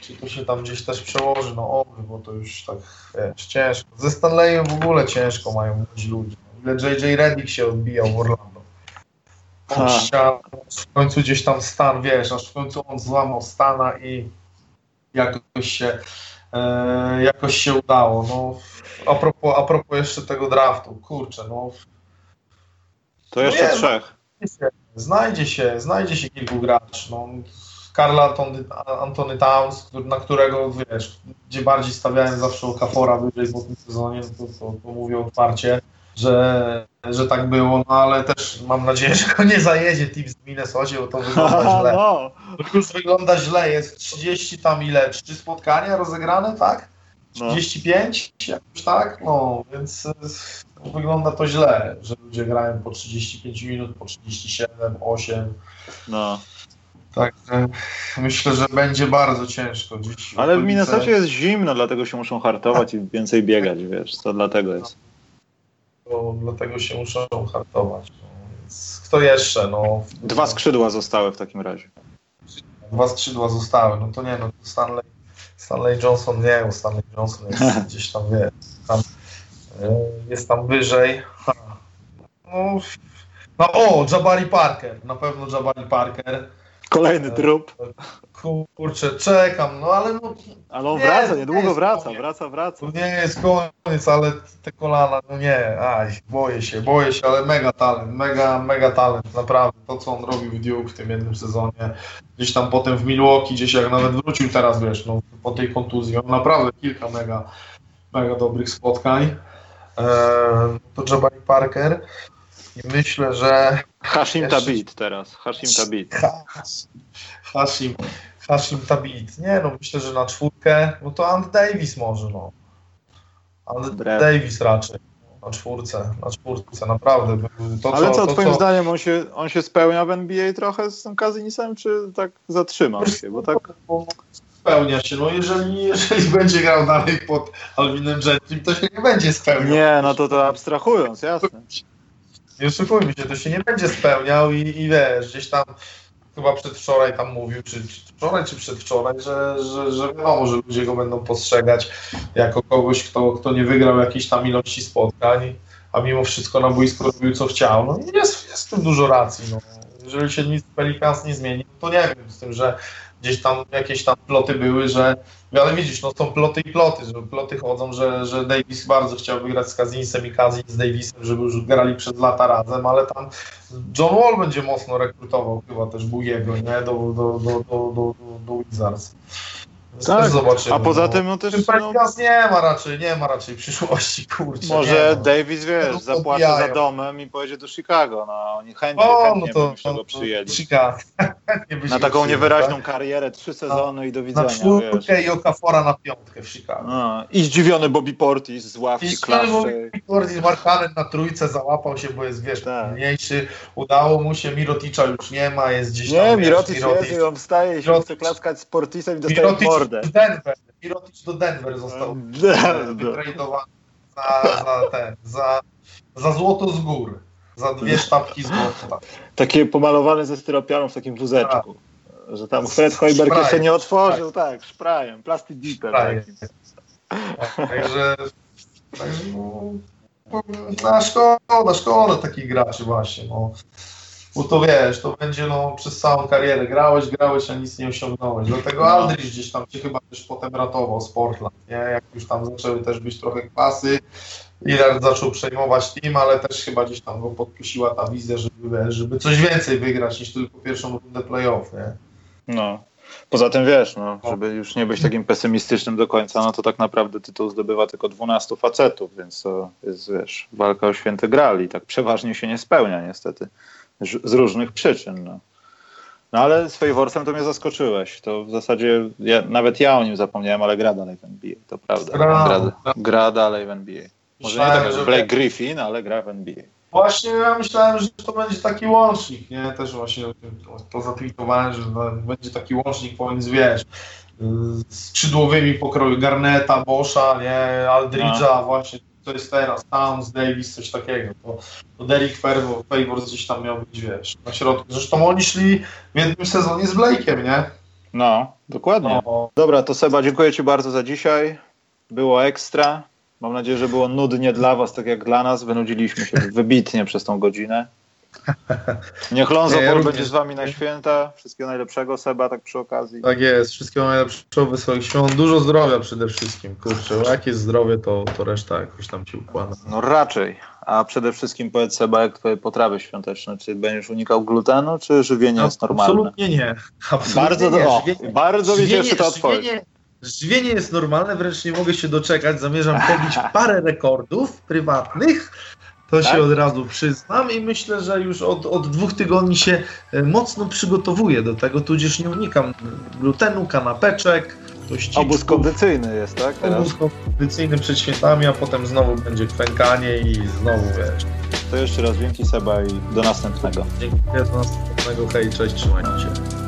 Speaker 2: czy to się tam gdzieś też przełoży. No oby, bo to już tak wiesz, ciężko. Ze Stanleyem w ogóle ciężko mają młodzi ludzie. Ile JJ Redick się odbijał w Orlando. On w końcu gdzieś tam stan, wiesz, aż w końcu on złamał stana i jakoś się, e, jakoś się udało. No, a, propos, a propos jeszcze tego draftu, kurczę, no
Speaker 1: To jeszcze
Speaker 2: Nie, no.
Speaker 1: trzech.
Speaker 2: znajdzie się, znajdzie się kilku graczy. No, Karl Antony, Antony Towns, na którego, wiesz, gdzie bardziej stawiałem zawsze Okafora wyżej po tym sezonie, no to, to, to mówię otwarcie, że, że tak było, no ale też mam nadzieję, że go nie zajedzie team z Minnesocie, bo to wygląda <laughs> źle.
Speaker 1: no.
Speaker 2: Już wygląda źle, jest 30 tam ile, trzy spotkania rozegrane, tak?
Speaker 1: No.
Speaker 2: 35, jakoś tak, no, więc y, wygląda to źle, że ludzie grają po 35 minut, po 37, 8.
Speaker 1: no.
Speaker 2: Także myślę, że będzie bardzo ciężko dziś.
Speaker 1: Ale w Minnesocie jest zimno, dlatego się muszą hartować i więcej biegać, wiesz, to dlatego jest.
Speaker 2: to dlatego się muszą hartować. No, kto jeszcze? No,
Speaker 1: Dwa skrzydła zostały w takim razie.
Speaker 2: dwa skrzydła zostały. No to nie, no to Stanley, Stanley Johnson nie, Stanley Johnson jest <laughs> gdzieś tam, wie, tam, e, jest tam wyżej. No, no o, Jabari Parker, na pewno Jabari Parker.
Speaker 1: Kolejny trup.
Speaker 2: Kurczę, czekam, no ale no,
Speaker 1: Ale on
Speaker 2: Nie,
Speaker 1: wraca,
Speaker 2: nie
Speaker 1: niedługo wraca,
Speaker 2: koniec.
Speaker 1: wraca, wraca.
Speaker 2: to nie jest koniec, ale te kolana, no nie, aj, boję się, boję się, ale mega talent, mega, mega talent, naprawdę. To, co on robił w Duke w tym jednym sezonie, gdzieś tam potem w Milwaukee, gdzieś jak nawet wrócił teraz, wiesz, no, po tej kontuzji, on naprawdę kilka mega, mega dobrych spotkań. Eee, to Jabari Parker i myślę, że
Speaker 1: Hashim
Speaker 2: Jeszcze-
Speaker 1: Tabit teraz, Hashim Tabit.
Speaker 2: Hash- Hashim, Hashim Tabit. Nie no, myślę, że na czwórkę, no to And Davis może, no. And
Speaker 1: Brew.
Speaker 2: Davis raczej. Na czwórce, na czwórce, naprawdę. To,
Speaker 1: Ale co,
Speaker 2: to,
Speaker 1: twoim zdaniem, on się, on się spełnia w NBA trochę z tym Kazinisem, czy tak zatrzymał się? Bo tak,
Speaker 2: Spełnia się, no jeżeli, jeżeli będzie grał dalej pod Alvinem Gentrym, to się nie będzie spełniał.
Speaker 1: nie, no to to abstrahując, jasne.
Speaker 2: Nie oszukujmy się, to się nie będzie spełniał i, i wiesz, gdzieś tam chyba przedwczoraj tam mówił, czy, czy wczoraj, czy przedwczoraj, że, że, że wiadomo, że ludzie go będą postrzegać jako kogoś, kto, kto nie wygrał jakiejś tam ilości spotkań, a mimo wszystko na boisku robił co chciał. No jest, jest w dużo racji. No. Jeżeli się nic Pelicans nie zmieni, to nie wiem, z tym, że gdzieś tam jakieś tam ploty były, że ale widzisz, no są ploty i ploty, że ploty chodzą, że, że Davis bardzo chciał wygrać z Kazinsem i Kazin z Davisem, żeby już grali przez lata razem, ale tam John Wall będzie mocno rekrutował, chyba też był jego, nie, do, do, do, do, do, do Wizards.
Speaker 1: Tak,
Speaker 2: zobaczymy.
Speaker 1: A poza
Speaker 2: no.
Speaker 1: tym, no też, no,
Speaker 2: nie ma raczej, nie ma raczej przyszłości, kurczę.
Speaker 1: może. Davis, wiesz,
Speaker 2: No,
Speaker 1: zapłaci za domem i pojedzie do Chicago, no oni chętnie,
Speaker 2: O, no
Speaker 1: chętnie by
Speaker 2: to, to,
Speaker 1: go przyjęli.
Speaker 2: Chicago.
Speaker 1: Na taką niewyraźną
Speaker 2: tak?
Speaker 1: karierę, trzy sezony i do
Speaker 2: Na
Speaker 1: widzenia, wiesz.
Speaker 2: czwórkę i Okafora na piątkę w Chicago.
Speaker 1: No, I zdziwiony Bobby Portis z ławki
Speaker 2: I
Speaker 1: klaszcze.
Speaker 2: Bardziej Markanen na trójce załapał się, bo jest, wiesz,
Speaker 1: Tak.
Speaker 2: mniejszy. Udało mu się, Miroticza już nie ma, jest gdzieś tam,
Speaker 1: Nie,
Speaker 2: wiesz,
Speaker 1: Mirotic jest i on wstaje i się
Speaker 2: Mirotic-
Speaker 1: chce klaskać z Portisem i dostaje
Speaker 2: Mirotic
Speaker 1: mordę.
Speaker 2: do Denver. Mirotic do Denver został e, wytradowany za, za ten, za, za złoto z gór. Za dwie sztabki złota.
Speaker 1: Takie pomalowane ze styropianu w takim wózeczku. Że tam Fred Hoiberg jeszcze nie otworzył, tak, szprajem, plastic.
Speaker 2: Szprajem.
Speaker 1: takim.
Speaker 2: Także, także no, no, szkoda, szkoda takich graczy właśnie, no. Bo to wiesz, to będzie no, przez całą karierę grałeś, grałeś, a nic nie osiągnąłeś. Dlatego
Speaker 1: No.
Speaker 2: Aldridge gdzieś tam się chyba też potem ratował z Portland, nie? Jak już tam zaczęły też być trochę klasy, Lillard zaczął przejmować team, ale też chyba gdzieś tam go podkusiła ta wizja, żeby, żeby coś więcej wygrać niż tylko pierwszą rundę playoff, nie?
Speaker 1: No. Poza tym wiesz, no, żeby już nie być takim pesymistycznym do końca, no to tak naprawdę tytuł zdobywa tylko 12 facetów, więc to jest, wiesz, walka o święty graal i tak przeważnie się nie spełnia niestety. Z różnych przyczyn, no. No ale z Favorsem to mnie zaskoczyłeś. To w zasadzie ja, nawet ja o nim zapomniałem, ale gra dalej w NBA, to prawda.
Speaker 2: Gra.
Speaker 1: gra, gra dalej w NBA. Może nie tak jak
Speaker 2: że-
Speaker 1: Blake Griffin, ale gra w NBA.
Speaker 2: Właśnie ja myślałem, że to będzie taki łącznik, nie? Też właśnie to, to zatwitowałem, że no, będzie taki łącznik pomiędzy, wiesz, skrzydłowymi pokroju Garneta, Boscha, nie? Aldridge'a, właśnie to jest teraz, Towns, Davis, coś takiego. To, to Derek Favors, Favors gdzieś tam miał być, wiesz, na środku. Zresztą oni szli w jednym sezonie z Blake'em, nie?
Speaker 1: No, dokładnie.
Speaker 2: No,
Speaker 1: Dobra, to Seba, dziękuję Ci bardzo za dzisiaj. Było ekstra. Mam nadzieję, że było nudnie dla Was, tak jak dla nas. Wynudziliśmy się wybitnie przez tą godzinę. Niech Lonzo
Speaker 2: Nie, ja również.
Speaker 1: będzie z Wami na święta. Wszystkiego najlepszego, Seba, tak przy okazji.
Speaker 2: tak jest, wszystkiego najlepszego, wesołych świąt, dużo zdrowia przede wszystkim, kurczę, jak jest zdrowie, to, to reszta jakoś tam ci układa.
Speaker 1: No raczej. A przede wszystkim powiedz Seba, jak Twoje potrawy świąteczne? Czy będziesz unikał glutenu, czy żywienie jest normalne?
Speaker 2: Absolutnie nie. Absolutnie
Speaker 1: Bardzo,
Speaker 2: nie.
Speaker 1: o,
Speaker 2: Żywienie-
Speaker 1: bardzo mi cieszy ta odpowiedź.
Speaker 2: żywienie, żywienie jest normalne, wręcz nie mogę się doczekać. Zamierzam pobić <laughs> parę rekordów prywatnych. To
Speaker 1: Tak?
Speaker 2: się od razu przyznam i myślę, że już od, od dwóch tygodni się e, mocno przygotowuję do tego, tudzież nie unikam glutenu, kanapeczek,
Speaker 1: Obóz kondycyjny jest, tak? Teraz?
Speaker 2: obóz kondycyjny przed świętami, a potem znowu będzie kwękanie i znowu wiesz.
Speaker 1: To jeszcze raz dzięki Seba i do następnego.
Speaker 2: Dziękuję do następnego, hej, cześć, trzymajcie się.